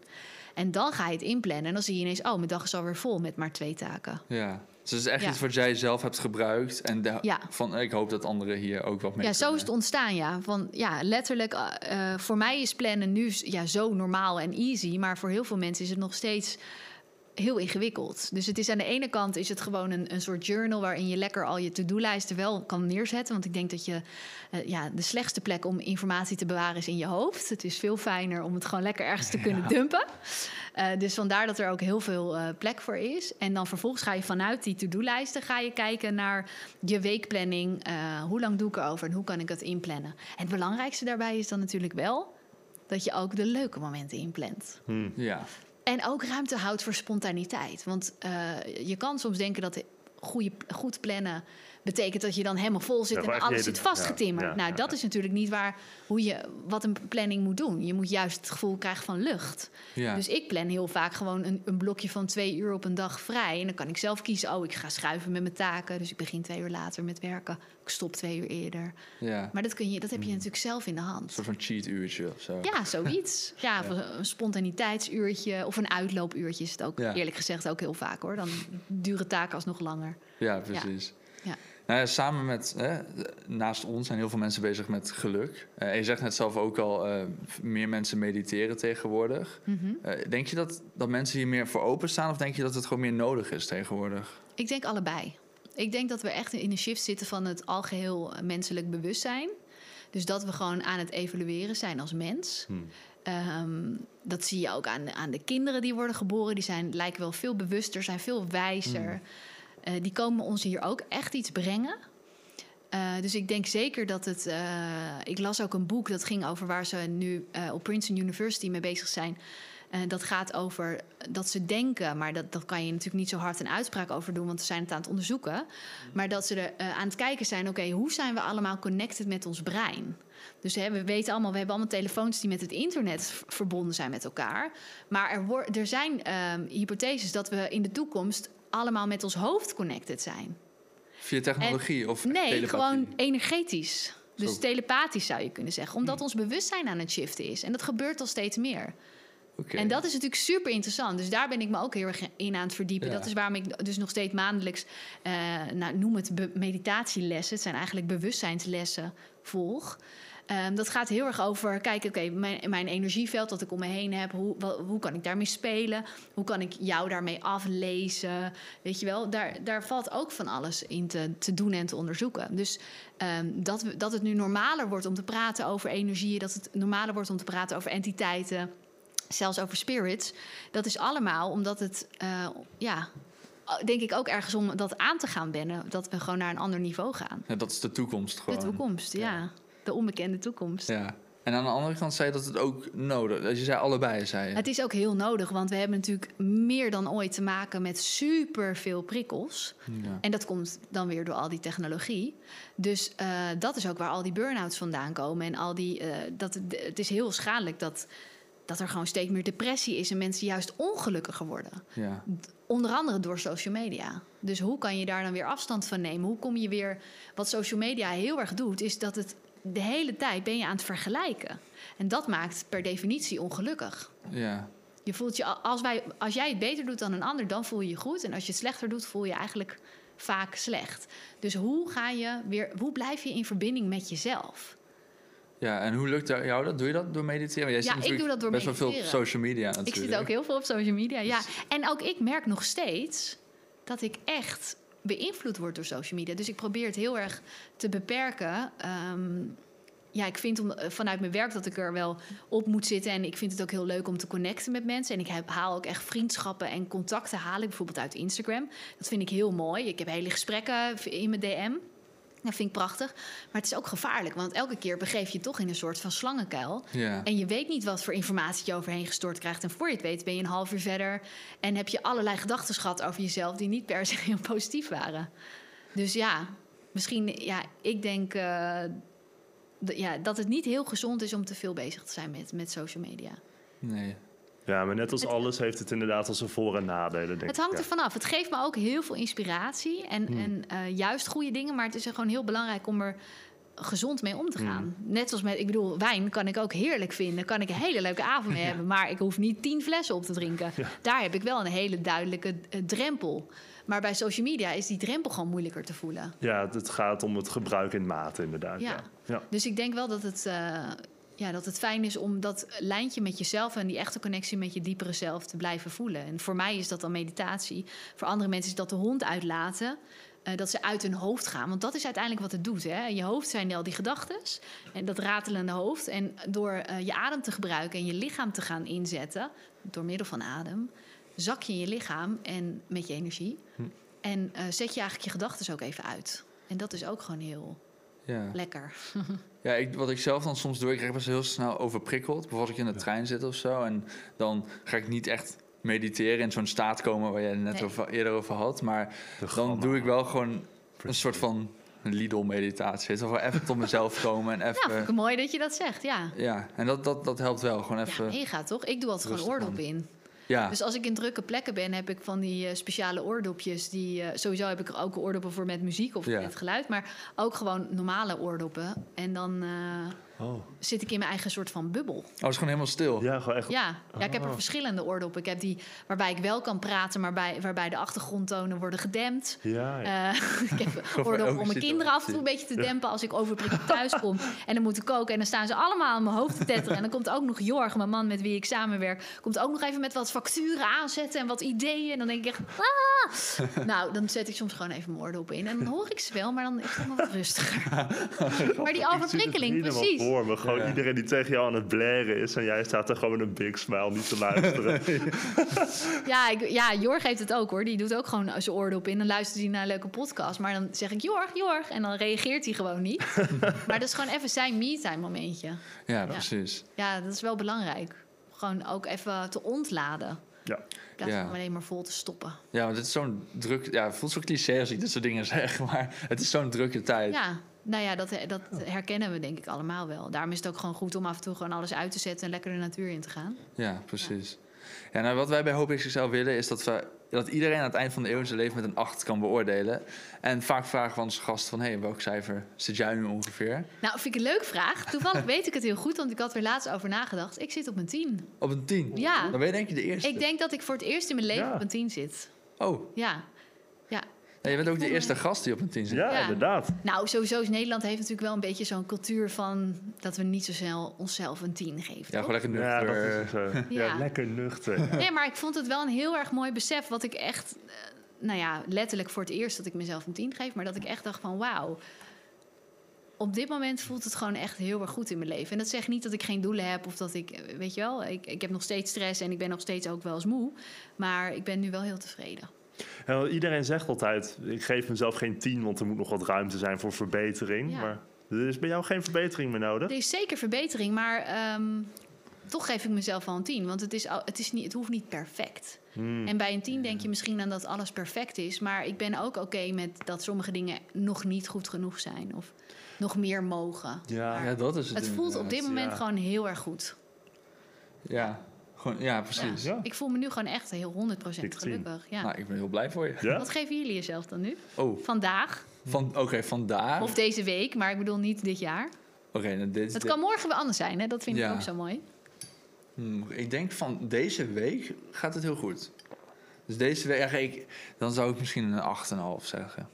En dan ga je het inplannen en dan zie je ineens, oh, mijn dag is alweer vol met maar twee taken. Ja. Dus het is echt Ja. iets wat jij zelf hebt gebruikt. En de- Ja. van, ik hoop dat anderen hier ook wat mee Ja, zo is het ontstaan, ja. Van, ja, letterlijk, eh, eh, voor mij is plannen nu ja, zo normaal en easy. Maar voor heel veel mensen is het nog steeds heel ingewikkeld. Dus het is aan de ene kant is het gewoon een, een soort journal... waarin je lekker al je to-do-lijsten wel kan neerzetten. Want ik denk dat je eh, ja, de slechtste plek om informatie te bewaren is in je hoofd. Het is veel fijner om het gewoon lekker ergens te kunnen dumpen. Eh, dus vandaar dat er ook heel veel eh, plek voor is. En dan vervolgens ga je vanuit die to-do-lijsten... ga je kijken naar je weekplanning. eh, hoe lang doe ik erover en hoe kan ik het inplannen? En het belangrijkste daarbij is dan natuurlijk wel... dat je ook de leuke momenten inplant. Hmm. Ja. En ook ruimte houdt voor spontaniteit. Want eh, je kan soms denken dat goede, goed plannen betekent dat je dan helemaal vol zit Ja, en alles zit vastgetimmerd. ja, ja, nou, ja, dat ja. is natuurlijk niet waar hoe je wat een planning moet doen. Je moet juist het gevoel krijgen van lucht. Ja. Dus ik plan heel vaak gewoon een, een blokje van twee uur op een dag vrij. En dan kan ik zelf kiezen, oh, ik ga schuiven met mijn taken. Dus ik begin twee uur later met werken. Ik stop twee uur eerder. ja. Maar dat, kun je, dat heb je Hmm. natuurlijk zelf in de Een hand. soort van cheat uurtje of zo. Ja, zoiets. Ja, of een spontaniteitsuurtje of een uitloopuurtje is het ook Ja. eerlijk gezegd ook heel vaak hoor. Dan duren taken alsnog langer. Ja, precies. Ja. Nou ja, samen met, hè, naast ons zijn heel veel mensen bezig met geluk. Eh, en je zegt net zelf ook al, eh, meer mensen mediteren tegenwoordig. Mhm. Eh, denk je dat, dat mensen hier meer voor openstaan of denk je dat het gewoon meer nodig is tegenwoordig? Ik denk allebei. Ik denk dat we echt in een shift zitten van het algeheel menselijk bewustzijn. Dus dat we gewoon aan het evolueren zijn als mens. Hmm. Ehm, dat zie je ook aan, aan de kinderen die worden geboren. Die zijn, lijken wel veel bewuster, zijn veel wijzer. Eh, die komen ons hier ook echt iets brengen. Eh, dus ik denk zeker dat het. eh, ik las ook een boek dat ging over waar ze nu op Princeton University mee bezig zijn. Dat gaat over dat ze denken, maar dat, dat kan je natuurlijk niet zo hard een uitspraak over doen, want ze zijn het aan het onderzoeken. Maar dat ze er aan het kijken zijn: oké, hoe zijn we allemaal connected met ons brein? Dus hè, we weten allemaal, we hebben allemaal telefoons die met het internet verbonden zijn met elkaar. Maar er, er zijn ehm, hypotheses dat we in de toekomst allemaal met ons hoofd connected zijn. Via technologie of Nee, telepathie? gewoon energetisch. Dus Zo. telepathisch zou je kunnen zeggen. Omdat ons bewustzijn aan het shiften is. En dat gebeurt al steeds meer. En dat is natuurlijk super interessant. Dus daar ben ik me ook heel erg in aan het verdiepen. Ja. Dat is waarom ik dus nog steeds maandelijks, eh, nou, noem het meditatielessen. Het zijn eigenlijk bewustzijnslessen volg. Ehm, dat gaat heel erg over, kijk, oké, mijn, mijn energieveld dat ik om me heen heb, hoe, wel- hoe kan ik daarmee spelen? Hoe kan ik jou daarmee aflezen? Weet je wel, daar, daar valt ook van alles in te, te doen en te onderzoeken. Dus ehm, dat, we, dat het nu normaler wordt om te praten over energieën, dat het normaler wordt om te praten over entiteiten, zelfs over spirits. Dat is allemaal omdat het, eh, ja, denk ik ook ergens om dat aan te gaan wennen. Dat we gewoon naar een ander niveau gaan. Ja, dat is de toekomst gewoon. De toekomst, ja. De onbekende toekomst. Ja. En aan de andere kant zei je dat het ook nodig is. Je zei allebei, zei je. Het is ook heel nodig, want we hebben natuurlijk meer dan ooit te maken met superveel prikkels. Ja. En dat komt dan weer door al die technologie. Dus eh, dat is ook waar al die burn-outs vandaan komen. En al die, eh, dat, het is heel schadelijk dat, dat er gewoon steeds meer depressie is en mensen juist ongelukkiger worden. ja. Onder andere door social media. Dus hoe kan je daar dan weer afstand van nemen? Hoe kom je weer. Wat social media heel erg doet, is dat het de hele tijd ben je aan het vergelijken. En dat maakt per definitie ongelukkig. ja. Je voelt je, als, wij, als jij het beter doet dan een ander, dan voel je je goed. En als je het slechter doet, voel je eigenlijk vaak slecht. Dus hoe ga je weer, hoe blijf je in verbinding met jezelf? Ja, en hoe lukt jou dat? Doe je dat door mediteren? Jij Ja, ik doe dat door best wel veel op mediteren. social media natuurlijk. Ik zit ook heel veel op social media. Ja. En ook ik merk nog steeds dat ik echt beïnvloed word door social media. Dus ik probeer het heel erg te beperken. Ehm, ja, ik vind om, eh, vanuit mijn werk dat ik er wel op moet zitten. En ik vind het ook heel leuk om te connecten met mensen. En ik heb, haal ook echt vriendschappen en contacten haal ik bijvoorbeeld uit Instagram. Dat vind ik heel mooi. Ik heb hele gesprekken in mijn DM. Dat vind ik prachtig. Maar het is ook gevaarlijk. Want elke keer begeef je toch in een soort van slangenkuil. Ja. En je weet niet wat voor informatie je overheen gestort krijgt. En voor je het weet ben je een half uur verder. En heb je allerlei gedachten gehad over jezelf die niet per se heel positief waren. Dus ja, misschien, ja, ik denk eh, ja, dat het niet heel gezond is om te veel bezig te zijn met, met social media. Nee. Ja, maar net als Het- alles heeft het inderdaad al zijn voor- en nadelen, denk Het ik. hangt ja. er vanaf. Het geeft me ook heel veel inspiratie en, Hmm. en eh, juist goede dingen. Maar het is gewoon heel belangrijk om er gezond mee om te gaan. Hmm. Net zoals met, ik bedoel, wijn kan ik ook heerlijk vinden. Kan ik een hele leuke avond mee hebben. Maar ik hoef niet tien flessen op te drinken. Daar heb ik wel een hele duidelijke eh, drempel. Maar bij social media is die drempel gewoon moeilijker te voelen. Ja, het- gaat om het gebruik in mate, inderdaad. Ja. Ja. Ja. Dus ik denk wel dat het, eh, ja, dat het fijn is om dat lijntje met jezelf en die echte connectie met je diepere zelf te blijven voelen. En voor mij is dat dan meditatie. Voor andere mensen is dat de hond uitlaten. eh, dat ze uit hun hoofd gaan. Want dat is uiteindelijk wat het doet. Hè? Je hoofd zijn al die gedachten. En dat ratelende hoofd. En door eh, je adem te gebruiken en je lichaam te gaan inzetten. door middel van adem. zak je in je lichaam en met je energie. En eh, zet je eigenlijk je gedachten ook even uit. En dat is ook gewoon heel Ja. lekker. Ja, ik, wat ik zelf dan soms doe, ik krijg best heel snel overprikkeld. Bijvoorbeeld als ik in de trein zit of zo. En dan ga ik niet echt mediteren in zo'n staat komen waar jij het net Nee. over, eerder over had. Maar De dan gamma. doe ik wel gewoon een soort van een Lidl-meditatie. Het is wel even tot mezelf komen en Ja, even... vind ik mooi dat je dat zegt, ja. Ja, en dat, dat, dat helpt wel. Gewoon Ja, even... mega toch? Ik doe altijd gewoon oordop in. Ja, Dus als ik in drukke plekken ben, heb ik van die eh, speciale oordopjes. Die, eh, sowieso heb ik er ook oordoppen voor met muziek of Ja. met geluid. Maar ook gewoon normale oordoppen. En dan eh, Oh. zit ik in mijn eigen soort van bubbel. oh, het is gewoon helemaal stil. Ja, gewoon echt. Ja, ja ik heb er Oh. verschillende oordoppen. Ik heb die waarbij ik wel kan praten, maar bij, waarbij de achtergrondtonen worden gedempt. Ja, ja. Eh, ik heb elke om mijn kinderen af en toe een beetje te dempen als ik overprikkeld thuis kom. En dan moet ik koken en dan staan ze allemaal aan mijn hoofd te tetteren. En dan komt ook nog Jorg, mijn man met wie ik samenwerk, komt ook nog even met wat facturen aanzetten en wat ideeën. En dan denk ik echt, ah! Nou, dan zet ik soms gewoon even mijn oordoppen in. En dan hoor ik ze wel, maar dan is het nog wat rustiger. maar die overprikkeling, precies. Voor me. Gewoon Ja. iedereen die tegen jou aan het blaren is... en jij staat er gewoon met een big smile niet te luisteren. Ja, ik, ja, Jorg heeft het ook hoor. Die doet ook gewoon zijn oordop in. Dan luistert hij naar een leuke podcast. Maar dan zeg ik Jorg, Jorg. En dan reageert hij gewoon niet. maar dat is gewoon even zijn me-time momentje. Ja, precies. Ja, dat is wel belangrijk. Gewoon ook even te ontladen. ja. Plaats Ja. alleen maar vol te stoppen. Ja, want het is zo'n druk... Ja, het voelt zo cliché als ik dit soort dingen zeg, maar het is zo'n drukke tijd. Ja, nou ja, dat, dat herkennen we denk ik allemaal wel. Daarom is het ook gewoon goed om af en toe gewoon alles uit te zetten... en lekker de natuur in te gaan. Ja, precies. Ja, nou, wat wij bij Hoop XXL willen is dat, we, dat iedereen aan het eind van de eeuw zijn leven met een 8 kan beoordelen. En vaak vragen we onze gasten van, hé, hey, welk cijfer zit jij nu ongeveer? Nou, vind ik een leuke vraag. Toevallig weet ik het heel goed, want ik had er laatst over nagedacht. Ik zit op een 10. Op een 10? Ja. Dan ben je denk je de eerste. Ik denk dat ik voor het eerst in mijn leven Ja. op een 10 zit. Oh, Ja. Ja. ja, je bent ook de eerste gast die op een 10 zit. Ja, Ja. inderdaad. Nou, sowieso is Nederland heeft natuurlijk wel een beetje zo'n cultuur van dat we niet zo snel onszelf een 10 geven. Ja, toch? gewoon lekker Ja, dat nuchter. is het, eh, ja. Ja. lekker nuchter. Nee, maar ik vond het wel een heel erg mooi besef. Wat ik echt, eh, nou ja, letterlijk voor het eerst dat ik mezelf een 10 geef. Maar dat ik echt dacht van wauw. Op dit moment voelt het gewoon echt heel erg goed in mijn leven. En dat zegt niet dat ik geen doelen heb of dat ik, eh, weet je wel, ik, ik heb nog steeds stress en ik ben nog steeds ook wel eens moe. Maar ik ben nu wel heel tevreden. Iedereen zegt altijd, ik geef mezelf geen 10, want er moet nog wat ruimte zijn voor verbetering. Ja. Maar er is bij jou geen verbetering meer nodig. Er is zeker verbetering, maar ehm, toch geef ik mezelf wel een 10. Want het, is, al- het, is niet, het hoeft niet perfect. Hmm. En bij een 10 denk je misschien aan dat alles perfect is. Maar ik ben ook oké met dat sommige dingen nog niet goed genoeg zijn. Of nog meer mogen. Ja. Ja, dat is het Het voelt op dit moment ja. gewoon heel erg goed. Ja, gewoon, ja precies. Ja. Ik voel me nu gewoon echt heel 100% Dik tien. gelukkig. Ja. Nou, ik ben heel blij voor je. Ja? Wat geven jullie jezelf dan nu? Oh, Vandaag van, oké, vandaar. of deze week, maar ik bedoel niet dit jaar. Oké, nou, dit, Het kan morgen weer anders zijn, hè? dat vind ik ook zo mooi. Hmm, ik denk van deze week gaat het heel goed. Dus deze week, ja, ik, dan zou ik misschien een 8,5 zeggen.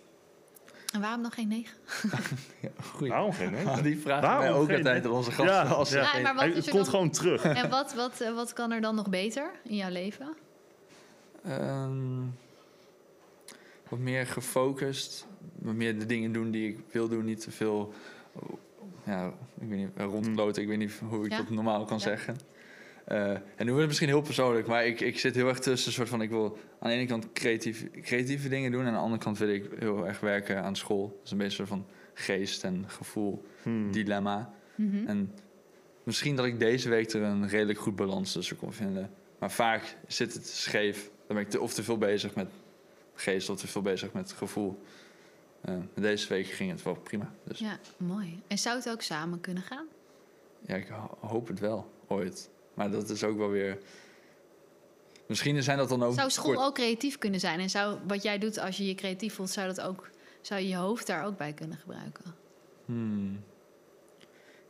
En waarom nog geen 9? Ja, goeie. Waarom geen? hè? Ah, die vragen Waarom wij ook geen, altijd aan onze gasten. Ja, als ze ja. geen- maar wat Hij- is het komt dan- gewoon terug. En wat, wat, wat kan er dan nog beter in jouw leven? Ehm, wat meer gefocust. Wat meer de dingen doen die ik wil doen. Niet te veel ja, ik weet niet, rondloten. Ik weet niet hoe ik Ja. dat normaal kan Ja. zeggen. Eh, en nu wordt het misschien heel persoonlijk. Maar ik, ik zit heel erg tussen. Een soort van, ik wil aan de ene kant creatief, creatieve dingen doen. En aan de andere kant wil ik heel erg werken aan school. Dat is een beetje een soort van geest en gevoel Hmm. dilemma. Mhm. En misschien dat ik deze week er een redelijk goed balans tussen kon vinden. Maar vaak zit het scheef. Dan ben ik te, of te veel bezig met geest of te veel bezig met gevoel. Eh, deze week ging het wel prima. Dus ja, Ja, mooi. En zou het ook samen kunnen gaan? ik ho- hoop het wel ooit. Maar dat is ook wel weer. Misschien zijn dat dan ook. Zou school kort- ook creatief kunnen zijn? En zou wat jij doet als je je creatief voelt, zou, dat ook, zou je je hoofd daar ook bij kunnen gebruiken? Hmm.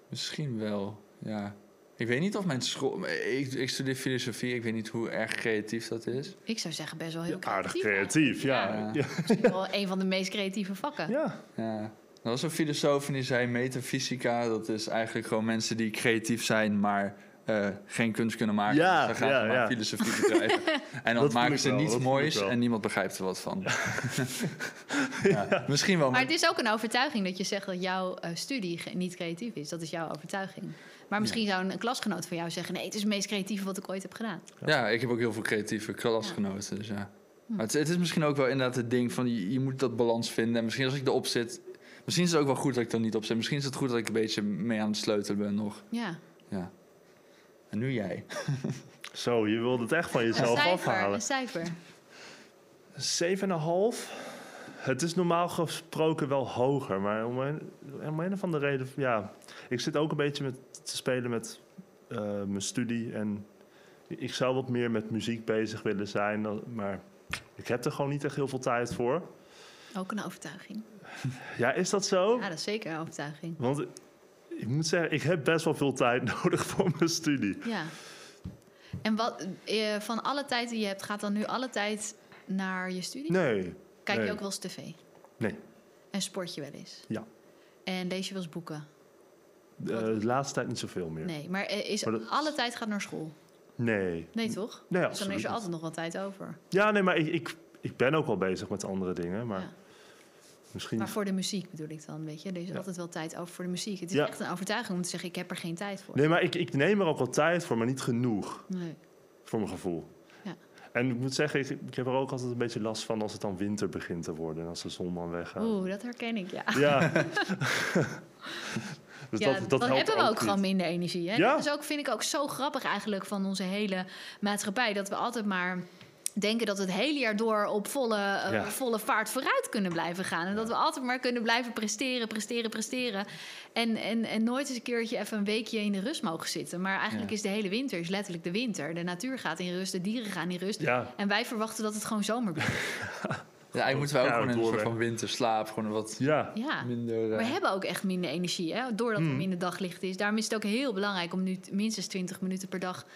Misschien wel, ja. Ik weet niet of mijn school. Ik, ik studeer filosofie. Ik weet niet hoe erg creatief dat is. Ik zou zeggen best wel heel Aardig creatief. creatief, ja. Ja. Ja. Misschien wel een van de meest creatieve vakken. ja. Ja. Er was een filosoof en die zei metafysica. Dat is eigenlijk gewoon mensen die creatief zijn, maar eh, geen kunst kunnen maken. Ja, dan gaan ja, ze maar ja. filosofie bedrijven. en dan maken ze wel, niets moois en niemand begrijpt er wat van. ja. Misschien wel. Maar Maar het is ook een overtuiging dat je zegt dat jouw eh, studie niet creatief is. Dat is jouw overtuiging. Maar misschien zou een, een klasgenoot van jou zeggen: nee, het is het meest creatieve wat ik ooit heb gedaan. ja, ik heb ook heel veel creatieve klasgenoten. Dus ja. Maar het, het is misschien ook wel inderdaad het ding van je, je moet dat balans vinden. En misschien als ik erop zit. Misschien is het ook wel goed dat ik er niet op zit. Misschien is het goed dat ik een beetje mee aan het sleutelen ben nog. Ja. Ja. En nu jij. Zo, je wilde het echt van Een jezelf cijfer. afhalen. Een cijfer. 7,5. Het is normaal gesproken wel hoger, maar om een, om een of andere reden, ja. Ik zit ook een beetje met, te spelen met eh, mijn studie en ik zou wat meer met muziek bezig willen zijn, maar ik heb er gewoon niet echt heel veel tijd voor. Ook een overtuiging. Ja, is dat zo? Ja, dat is zeker een overtuiging. Want ik moet zeggen, ik heb best wel veel tijd nodig voor mijn studie. Ja. En wat, eh, van alle tijd die je hebt, gaat dan nu alle tijd naar je studie? Nee, Kijk je ook wel eens tv? nee, En sport je wel eens? ja. En lees je wel eens boeken? De laatste tijd niet zoveel meer. Nee, maar eh, is Maar dat- alle tijd gaat naar school? Nee. Nee, toch? Nee, dus dan is er altijd nog wel tijd over. Ja, nee, maar ik, ik, ik ben ook wel bezig met andere dingen, maar Ja. Misschien... Maar voor de muziek bedoel ik dan, weet je. Er is Ja. altijd wel tijd over voor de muziek. Het is Ja. echt een overtuiging om te zeggen, ik heb er geen tijd voor. Nee, maar ik, ik neem er ook wel tijd voor, maar niet genoeg, Nee. voor mijn gevoel. Ja. En ik moet zeggen, ik, ik heb er ook altijd een beetje last van als het dan winter begint te worden en als de zon dan weggaat. Oeh, dat herken ik, ja. Ja. dus ja, dat, dat dan hebben we ook gewoon minder energie. Hè? Ja. Dat is ook, vind ik ook zo grappig eigenlijk van onze hele maatschappij. Dat we altijd maar denken dat we het hele jaar door op volle, eh, Ja. volle vaart vooruit kunnen blijven gaan. En dat we altijd maar kunnen blijven presteren, presteren, presteren. En, en, en nooit eens een keertje even een weekje in de rust mogen zitten. Maar eigenlijk Ja. is de hele winter is letterlijk de winter. De natuur gaat in rust, de dieren gaan in rust. Ja, En wij verwachten dat het gewoon zomer blijft. Ja, eigenlijk moeten wij ook Ja, gewoon in een soort van winterslaap. Gewoon wat ja. Ja. minder... eh, We hebben ook echt minder energie, hè? doordat er minder daglicht is. Daarom is het ook heel belangrijk om nu minstens 20 minuten per dag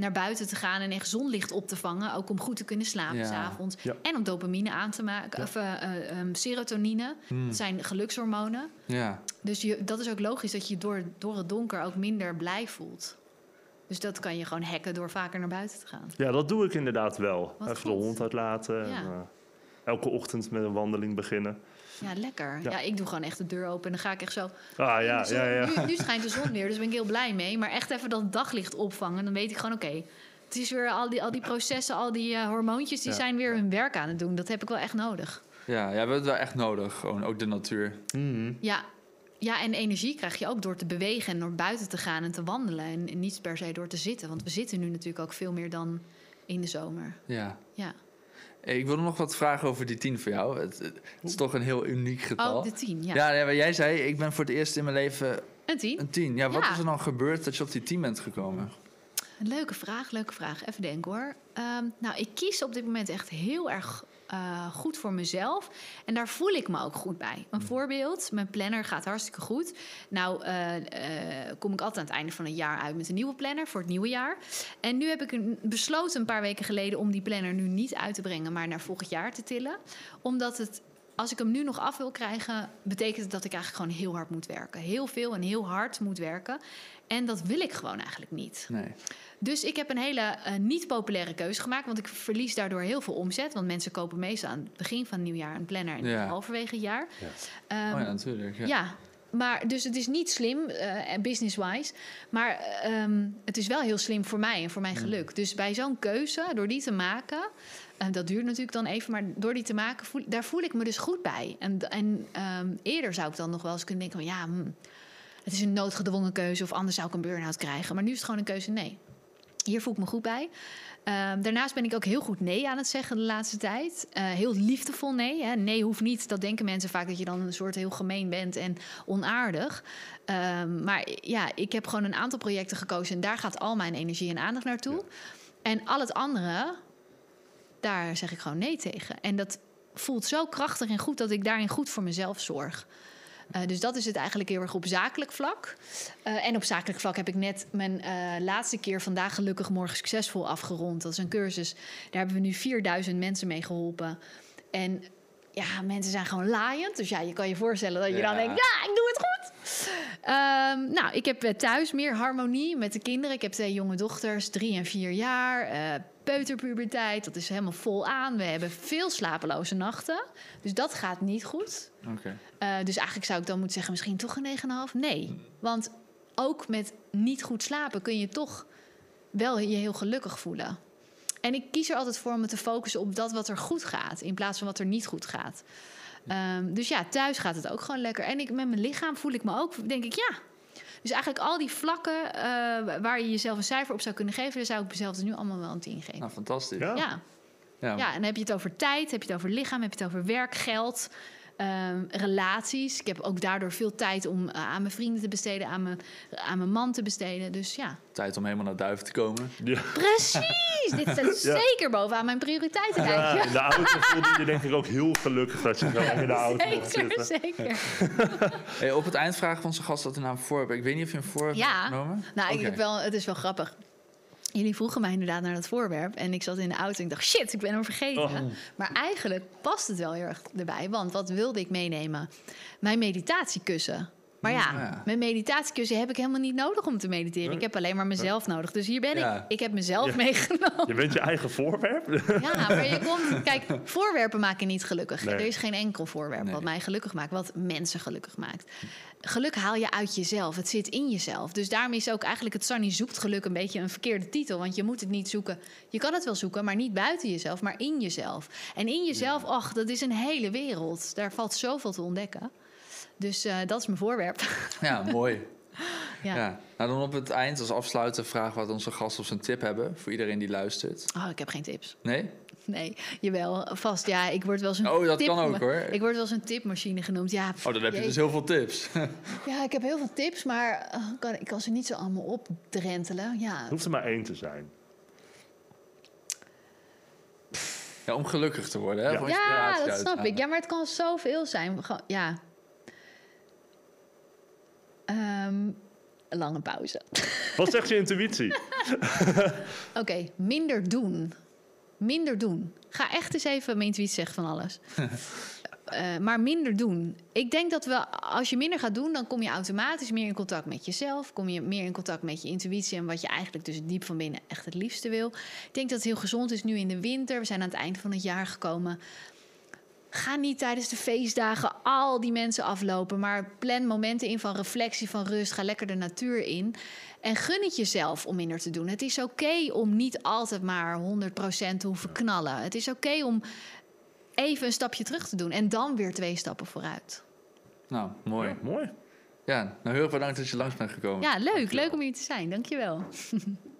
naar buiten te gaan en echt zonlicht op te vangen. Ook om goed te kunnen slapen Ja. s'avonds. Ja. En om dopamine aan te maken, Ja. of eh, eh, ehm, serotonine. hmm, Dat zijn gelukshormonen. Ja, Dus je, dat is ook logisch dat je door, door het donker ook minder blij voelt. Dus dat kan je gewoon hacken door vaker naar buiten te gaan. ja, dat doe ik inderdaad wel. Wat Even goed. de hond uitlaten. Ja. En, eh, elke ochtend met een wandeling beginnen. Ja, lekker. Ja. Ja. ik doe gewoon echt de deur open en dan ga ik echt zo... Ah ja, zon- ja, ja. Nu, nu schijnt de zon weer, dus ben ik heel blij mee. Maar echt even dat daglicht opvangen, dan weet ik gewoon... oké, het is weer al die, al die processen, al die eh, hormoontjes... die Ja. zijn weer hun werk aan het doen. Dat heb ik wel echt nodig. ja, ja, we hebben het wel echt nodig. Gewoon ook de natuur. Mhm. Ja, ja, en energie krijg je ook door te bewegen... en door buiten te gaan en te wandelen. En, en niet per se door te zitten. Want we zitten nu natuurlijk ook veel meer dan in de zomer. Ja. Ja. Ik wilde nog wat vragen over die tien voor jou. Het, het is toch een heel uniek getal. Oh, de tien, ja. ja, jij zei, ik ben voor het eerst in mijn leven Een tien? een tien. Ja, wat Ja. is er dan gebeurd dat je op die tien bent gekomen? Leuke vraag, leuke vraag. Even denken hoor. Ehm, nou, ik kies op dit moment echt heel erg eh, goed voor mezelf. En daar voel ik me ook goed bij. Een voorbeeld, mijn planner gaat hartstikke goed. Nou eh, eh, kom ik altijd aan het einde van het jaar uit met een nieuwe planner voor het nieuwe jaar. En nu heb ik een- besloten een paar weken geleden om die planner nu niet uit te brengen, maar naar volgend jaar te tillen. Omdat het als ik hem nu nog af wil krijgen, betekent het dat ik eigenlijk gewoon heel hard moet werken. Heel veel en heel hard moet werken. En dat wil ik gewoon eigenlijk niet. Nee. Dus ik heb een hele eh, niet populaire keuze gemaakt. Want ik verlies daardoor heel veel omzet. Want mensen kopen meestal aan het begin van het nieuwjaar een planner en Ja. halverwege het jaar. Ja. Ehm, oh ja, natuurlijk. Ja. ja. Maar dus het is niet slim, en business-wise. Maar ehm, het is wel heel slim voor mij en voor mijn geluk. Dus bij zo'n keuze, door die te maken... en dat duurt natuurlijk dan even, maar door die te maken... Voel, daar voel ik me dus goed bij. En, en ehm, eerder zou ik dan nog wel eens kunnen denken... van ja, hm, het is een noodgedwongen keuze... of anders zou ik een burn-out krijgen. Maar nu is het gewoon een keuze nee. Hier voel ik me goed bij. Ehm, daarnaast ben ik ook heel goed nee aan het zeggen de laatste tijd. Eh, heel liefdevol nee. Hè. Nee hoeft niet. Dat denken mensen vaak dat je dan een soort heel gemeen bent en onaardig. Ehm, maar ja, ik heb gewoon een aantal projecten gekozen en daar gaat al mijn energie en aandacht naartoe. En al het andere, daar zeg ik gewoon nee tegen. En dat voelt zo krachtig en goed dat ik daarin goed voor mezelf zorg. Eh, dus dat is het eigenlijk heel erg op zakelijk vlak. Eh, en op zakelijk vlak heb ik net mijn eh, laatste keer vandaag gelukkig morgen succesvol afgerond. Dat is een cursus. Daar hebben we nu 4000 mensen mee geholpen. En ja, mensen zijn gewoon laaiend. Dus ja, je kan je voorstellen dat je Ja. dan denkt, ja, ik doe het goed. Ehm, nou, ik heb thuis meer harmonie met de kinderen. Ik heb twee jonge dochters, drie en vier jaar. Peuterpuberteit, dat is helemaal vol aan. We hebben veel slapeloze nachten. Dus dat gaat niet goed. Eh, dus eigenlijk zou ik dan moeten zeggen, misschien toch een 9,5? Nee. Want ook met niet goed slapen kun je toch wel je heel gelukkig voelen. En ik kies er altijd voor om me te focussen op dat wat er goed gaat, in plaats van wat er niet goed gaat. Ehm, dus ja, thuis gaat het ook gewoon lekker. En ik, met mijn lichaam voel ik me ook, denk ik, ja. Dus eigenlijk al die vlakken eh, waar je jezelf een cijfer op zou kunnen geven, daar zou ik mezelf dus nu allemaal wel een 10 geven. Nou, fantastisch. Ja. Ja, Ja, Ja, en dan heb je het over tijd, heb je het over lichaam, heb je het over werk, geld, ehm, relaties. Ik heb ook daardoor veel tijd om eh, aan mijn vrienden te besteden, aan mijn, aan mijn man te besteden. Dus ja, tijd om helemaal naar Duiven te komen. Ja. precies! Dit staat Ja. zeker bovenaan mijn prioriteitenlijstje. Ja, in de auto voelde je denk ik ook heel gelukkig dat je zo in de auto mocht Zeker, zitten. zeker. Hey, op het eind vragen van zijn gast dat hij een voor hebt. Ik weet niet of je een voor hebt Ja. genomen. Nou, ik heb wel, het is wel grappig. Jullie vroegen mij inderdaad naar dat voorwerp. En ik zat in de auto en ik dacht, shit, ik ben hem vergeten. Oh. Maar eigenlijk past het wel heel erg erbij. Want wat wilde ik meenemen? Mijn meditatiekussen. Maar ja, Ja. mijn meditatiekussen heb ik helemaal niet nodig om te mediteren. Ik heb alleen maar mezelf nodig. Dus hier ben Ja. ik. Ik heb mezelf Ja. meegenomen. Je bent je eigen voorwerp? Ja, maar je komt... Kijk, voorwerpen maken niet gelukkig. Nee. Er is geen enkel voorwerp Nee. wat mij gelukkig maakt. Wat mensen gelukkig maakt. Geluk haal je uit jezelf. Het zit in jezelf. Dus daarom is ook eigenlijk het Sunny zoekt geluk een beetje een verkeerde titel. Want je moet het niet zoeken. Je kan het wel zoeken, maar niet buiten jezelf, maar in jezelf. En in jezelf, ach, dat is een hele wereld. Daar valt zoveel te ontdekken. Dus eh, dat is mijn voorwerp. Ja, mooi. ja. Ja. Nou, dan op het eind als afsluiter vragen wat onze gasten op zijn tip hebben. Voor iedereen die luistert. Oh, ik heb geen tips. Nee? Nee, jawel, vast. Ja, ik word wel zo'n Oh, dat tip- kan ook, hoor. Ik word wel zo'n tipmachine genoemd. Ja, Oh, dan heb je jeetje. dus heel veel tips. Ja, ik heb heel veel tips, maar eh, kan, ik kan ze niet zo allemaal opdrentelen. Ja, Hoeft er maar één te zijn. Ja, om gelukkig te worden. Hè? Ja. Ja dat uit snap ik. Ja, maar het kan zoveel zijn. Ja. Ehm, een lange pauze. Wat zegt je intuïtie? Oké, minder doen. Minder doen. Ga echt eens even... Mijn intuïtie zegt van alles. Eh, maar minder doen. Ik denk dat we, als je minder gaat doen, dan kom je automatisch meer in contact met jezelf. Kom je meer in contact met je intuïtie en wat je eigenlijk dus diep van binnen echt het liefste wil. Ik denk dat het heel gezond is nu in de winter. We zijn aan het eind van het jaar gekomen. Ga niet tijdens de feestdagen al die mensen aflopen, maar plan momenten in van reflectie, van rust. Ga lekker de natuur in. En gun het jezelf om minder te doen. Het is oké om niet altijd maar 100% te hoeven knallen. Het is oké om even een stapje terug te doen en dan weer twee stappen vooruit. Nou, mooi. Ja, mooi. Ja, nou heel erg bedankt dat je langs bent gekomen. Ja, leuk. Leuk om hier te zijn. Dankjewel.